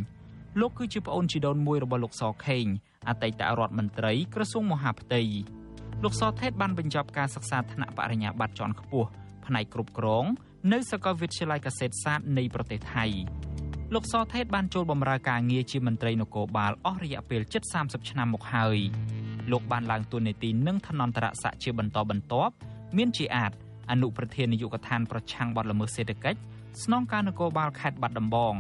Speaker 5: លោកគឺជាប្អូនជីដូនមួយរបស់លោកសខេងអតីតរដ្ឋមន្ត្រីក្រសួងមហាផ្ទៃលោកសថេតបានបញ្ចប់ការសិក្សាថ្នាក់បរិញ្ញាបត្រជាន់ខ្ពស់ផ្នែកគ្រប់គ្រង នៅសាកលវិទ្យាល័យកសិសាស្ត្រនៃប្រទេសថៃលោកសថេតបានចូលបម្រើការងារជាមន្ត្រីនគរបាលអស់រយៈពេលជិត30ឆ្នាំមកហើយលោកបានឡើងតួនាទីនឹងឋានន្តរស័ក្តិជាបន្តបន្ទាប់មានជាអាចអនុប្រធាននាយកដ្ឋានប្រឆាំងបទល្មើសសេដ្ឋកិច្ចស្នងការនគរបាលខេត្តបាត់ដំបង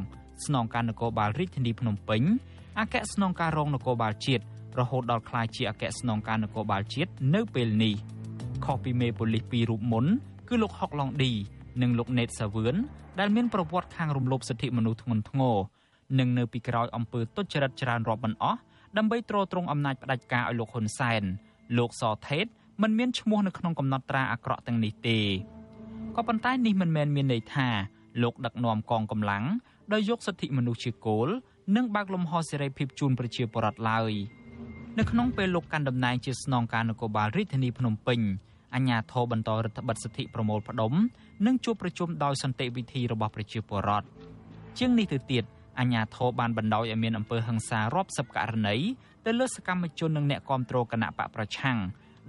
Speaker 5: ស្នងការនគរបាលរាជធានីភ្នំពេញអគ្គស្នងការរងនគរបាលជាតិរហូតដល់ក្លាយជាអគ្គស្នងការនគរបាលជាតិនៅពេលនេះខុសពីមេប៉ូលីសពីររូបមុនគឺលោកហុកឡុងឌី និងលោកណេតសាវឿនដែលមានប្រវត្តិខាងរំលោភសិទ្ធិមនុស្សធ្ងន់ធ្ងរនិងនៅពីក្រោយអំពើទុច្ចរិតច្រើនរាប់មិនអស់ដើម្បីទ្រទ្រង់អំណាចផ្ដាច់ការឲ្យលោកហ៊ុនសែនលោកសថេតមិនមានឈ្មោះនៅក្នុងកំណត់ត្រាអាក្រក់ទាំងនេះទេក៏ប៉ុន្តែនេះមិនមែនមានន័យថាលោកដឹកនាំកងកម្លាំងដោយយកសិទ្ធិមនុស្សជាគោលនិងបើកលំហសេរីភាពជូនប្រជាពលរដ្ឋឡើយនៅក្នុងពេលលោកកាន់តំណែងជាស្នងការនគរបាលរាជធានីភ្នំពេញអាជ្ញាធរបន្តរដ្ឋបិទសិទ្ធិប្រមូលផ្ដុំ និងជួបប្រជុំដោយសន្តិវិធីរបស់ប្រជាពលរដ្ឋជាងនេះទៅទៀតអាជ្ញាធរបានបណ្ដោយឲ្យមានអំពើហិង្សារាប់សិបករណីទៅលើសកម្មជននិងអ្នកគាំទ្រគណៈបកប្រឆាំង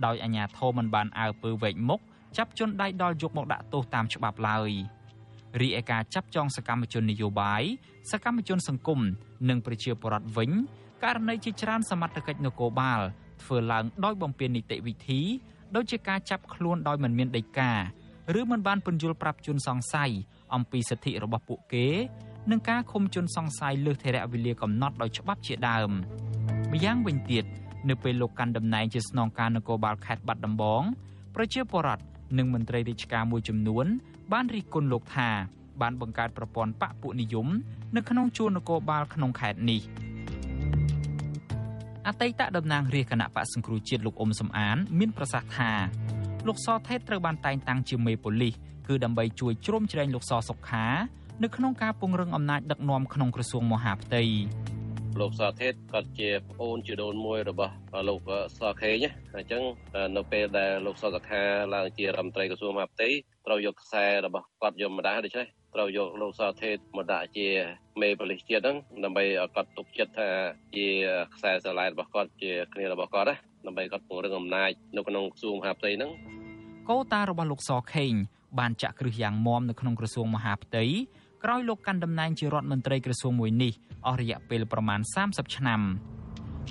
Speaker 5: ដោយអាជ្ញាធរមិនបានអើពើវែកមុខចាប់ជនដៃដល់យកមកដាក់ទោសតាមច្បាប់ឡើយរីឯការចាប់ចងសកម្មជននយោបាយសកម្មជនសង្គមនិងប្រជាពលរដ្ឋវិញករណីជាច្រើនសមត្ថកិច្ចនគរបាលធ្វើឡើងដោយបំពេញនីតិវិធី ដូចជាការចាប់ខ្លួនដោយមិនមានដីកា ឬមិនបានពន្យល់ប្រាប់ជនសង្ស័យអំពីសិទ្ធិរបស់ពួកគេនិងការឃុំជនសង្ស័យលើសធរៈវេលាកំណត់ដោយច្បាប់ជាដើមម្យ៉ាងវិញទៀតនៅពេលលោកកាន់តំណែងជាស្នងការនគរបាលខេត្តបាត់ដំបងប្រជាពលរដ្ឋនិងមន្ត្រីរាជការមួយចំនួន បានរិះគន់លោកថាបានបង្កើតប្រព័ន្ធបកពួកនិយមនៅក្នុងជួរនគរបាលក្នុងខេត្តនេះអតីតតំណាងរាជគណៈបកសង្គ្រោះជាតិលោកអ៊ុំសំអាន មានប្រសាសន៍ថា លោកសថេតត្រូវបានតែងតាំងជាមេប៉ូលីសគឺដើម្បីជួយជ្រោមជ្រែងលោកសសុខានៅក្នុងការពង្រឹងអំណាចដឹកនាំក្នុងក្រសួងមហាផ្ទៃ
Speaker 27: លោកសថេតគាត់ជាប្អូនជាដូនមួយរបស់លោកសខេងអញ្ចឹងនៅពេលដែលលោកសសខាឡើងជារដ្ឋមន្ត្រីក្រសួងមហាផ្ទៃត្រូវយកខ្សែរបស់គាត់យកម្ដងដូច្នេះត្រូវយកលោកសថេតមកដាក់ជាមេប៉ូលីសជាតិហ្នឹងដើម្បីឲ្យគាត់ទុកចិត្តថាជាខ្សែស្រឡាយរបស់គាត់ជាគ្នារបស់គាត់ណា ដើម្បីគាត់ពង្រឹងអំណាចនៅក្នុងក្រសួងមហាផ្ទៃហ្នឹង
Speaker 5: កូតារបស់លោកសខេងបានចាក់គ្រឹះយ៉ាងមាំនៅក្នុងក្រសួងមហាផ្ទៃក្រោយលោកកាន់តំណែងជារដ្ឋមន្ត្រីក្រសួងមួយនេះអស់រយៈពេលប្រមាណ30ឆ្នាំ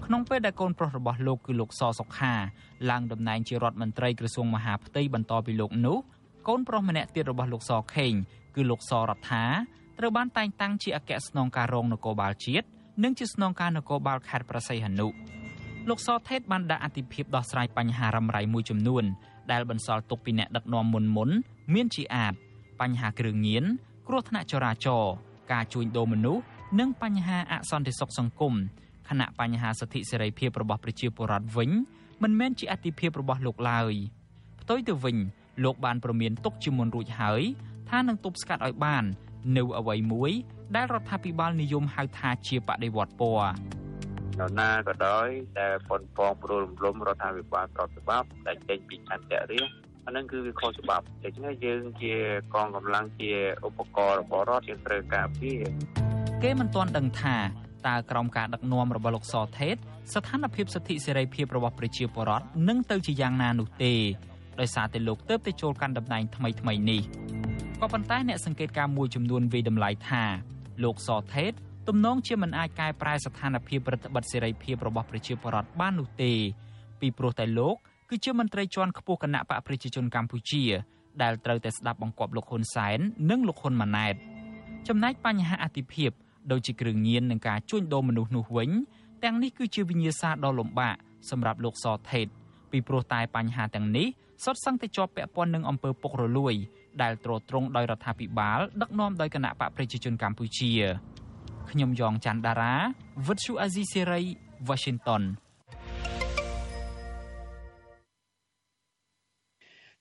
Speaker 5: ក្នុងពេលដែលកូនប្រុសរបស់លោកគឺលោកសសុខាឡើងតំណែងជារដ្ឋមន្ត្រីក្រសួងមហាផ្ទៃបន្តពីលោកនោះកូនប្រុសម្នាក់ទៀតរបស់លោកសខេងគឺលោកសរដ្ឋាត្រូវបានតែងតាំងជាអគ្គស្នងការរងនគរបាលជាតិនិងជាស្នងការនគរបាលខេត្តប្រស័យហនុ លោកសថេតបានដាក់អធិភាពដោះស្រាយបញ្ហារ៉ាំរ៉ៃមួយចំនួន ដែលបន្សល់ទុកពីអ្នកដឹកនាំមុនមុនមានជាអាចបញ្ហាគ្រឿងញៀនគ្រោះថ្នាក់ចរាចរណ៍ការជួញដូរមនុស្សនិងបញ្ហាអសន្តិសុខសង្គមខណៈបញ្ហាសិទ្ធិសេរីភាពរបស់ប្រជាពលរដ្ឋវិញមិនមែនជាអតិភិបរបស់លោកឡើយផ្ទុយទៅវិញលោកបានប្រមានទុកជាមុនរួចហើយថានឹងទប់ស្កាត់ឲ្យបាន នៅអ្វីមួយដែលរដ្ឋាភិបាលនិយមហៅថាជាបដិវត្តពណ៌
Speaker 28: នរណាក៏ដោយដែលប៉ុនប៉ងព្រួលរំលំរដ្ឋាភិបាលប្រតិបត្តិដែលចេញពីអន្តរិយអានឹងគឺវាខុសច្បាប់ដូច្នេះយើងជាកងកម្លាំងជាឧបករណ៍របស់រដ្ឋយើងត្រូវការពារ
Speaker 5: គេមិនទាន់ដឹងថាតើក្រោមការដឹកនាំរបស់លោកសថេតស្ថានភាពសិទ្ធិសេរីភាពរបស់ប្រជាពលរដ្ឋនឹងទៅជាយ៉ាងណានោះទេដោយសារតែលោកទៅទៅចូលកាន់តំណែងថ្មីថ្មីនេះក៏ប៉ុន្តែអ្នកសង្កេតការមួយចំនួនវិតម្លៃថាលោកសថេត ទំនងជាមិនអាចកែប្រែស្ថានភាពរដ្ឋបတ်សេរីភាពរបស់ប្រជាពលរដ្ឋបាននោះទេ ពីព្រោះតែលោកគឺជាមន្ត្រីជាន់ខ្ពស់គណៈបកប្រជាជនកម្ពុជា ដែលត្រូវតែស្ដាប់បង្គាប់លោកហ៊ុនសែននិងលោកហ៊ុនម៉ាណែតចំណែកបញ្ហាអតិភិបដូចជាគ្រឿងញៀននិងការជួញដូរមនុស្សនោះវិញទាំងនេះគឺជាវិញ្ញាសាដ៏លំបាកសម្រាប់លោកសថេតពីព្រោះតែបញ្ហាទាំងនេះសុទ្ធសឹងតែជាប់ពាក់ព័ន្ធនឹងអំពើពុករលួយ ដែលទ្រទ្រង់ដោយរដ្ឋាភិបាលដឹកនាំដោយគណៈបកប្រជាជនកម្ពុជា ខ្ញុំយ៉ងច័ន្ទដារាវិទ្យុអាស៊ីសេរី Washington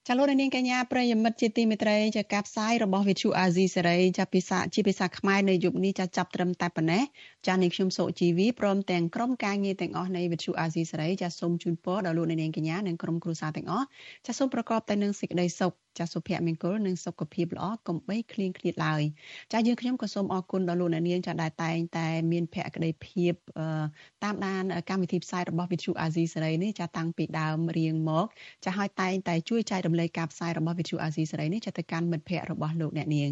Speaker 4: ចាលោកនាងកញ្ញាប្រិយមិត្តជាទីមេត្រីចាការផ្សាយរបស់វិទ្យុអាស៊ីសេរីចាភាសាជាភាសាខ្មែរនៅយុគនេះចាចាប់ត្រឹមតែប៉ុណ្ណេះ ចានាងខ្ញុំសុជីវីព្រមទាំងក្រុមការងារទាំងអស់នៃវិទ្យុអាស៊ីសេរីចាសូមជូនពរដល់លោកនាងកញ្ញានិងក្រុមគ្រួសារទាំងអស់ចាសូមប្រកបតែនឹងសេចក្តីសុខចាសុភមង្គលនិងសុខភាពល្អកុំបីឃ្លៀងឃ្លាតឡើយចាយើងខ្ញុំក៏សូមអរគុណដល់លោកអ្នកនាងចាដែលតែងតែមានភក្ដីភាពតាមដានកម្មវិធីផ្សាយរបស់វិទ្យុអាស៊ីសេរីនេះចាតាំងពីដើមរៀងមកចាឲ្យតែងតែជួយចែករំលែកការផ្សាយរបស់វិទ្យុអាស៊ីសេរីនេះចាទៅកាន់មិត្តភ័ក្តិរបស់លោកអ្នកនាង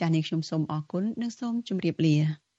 Speaker 4: ចានាងខ្ញុំសូមអរគុណនិងសូមជម្រាបលា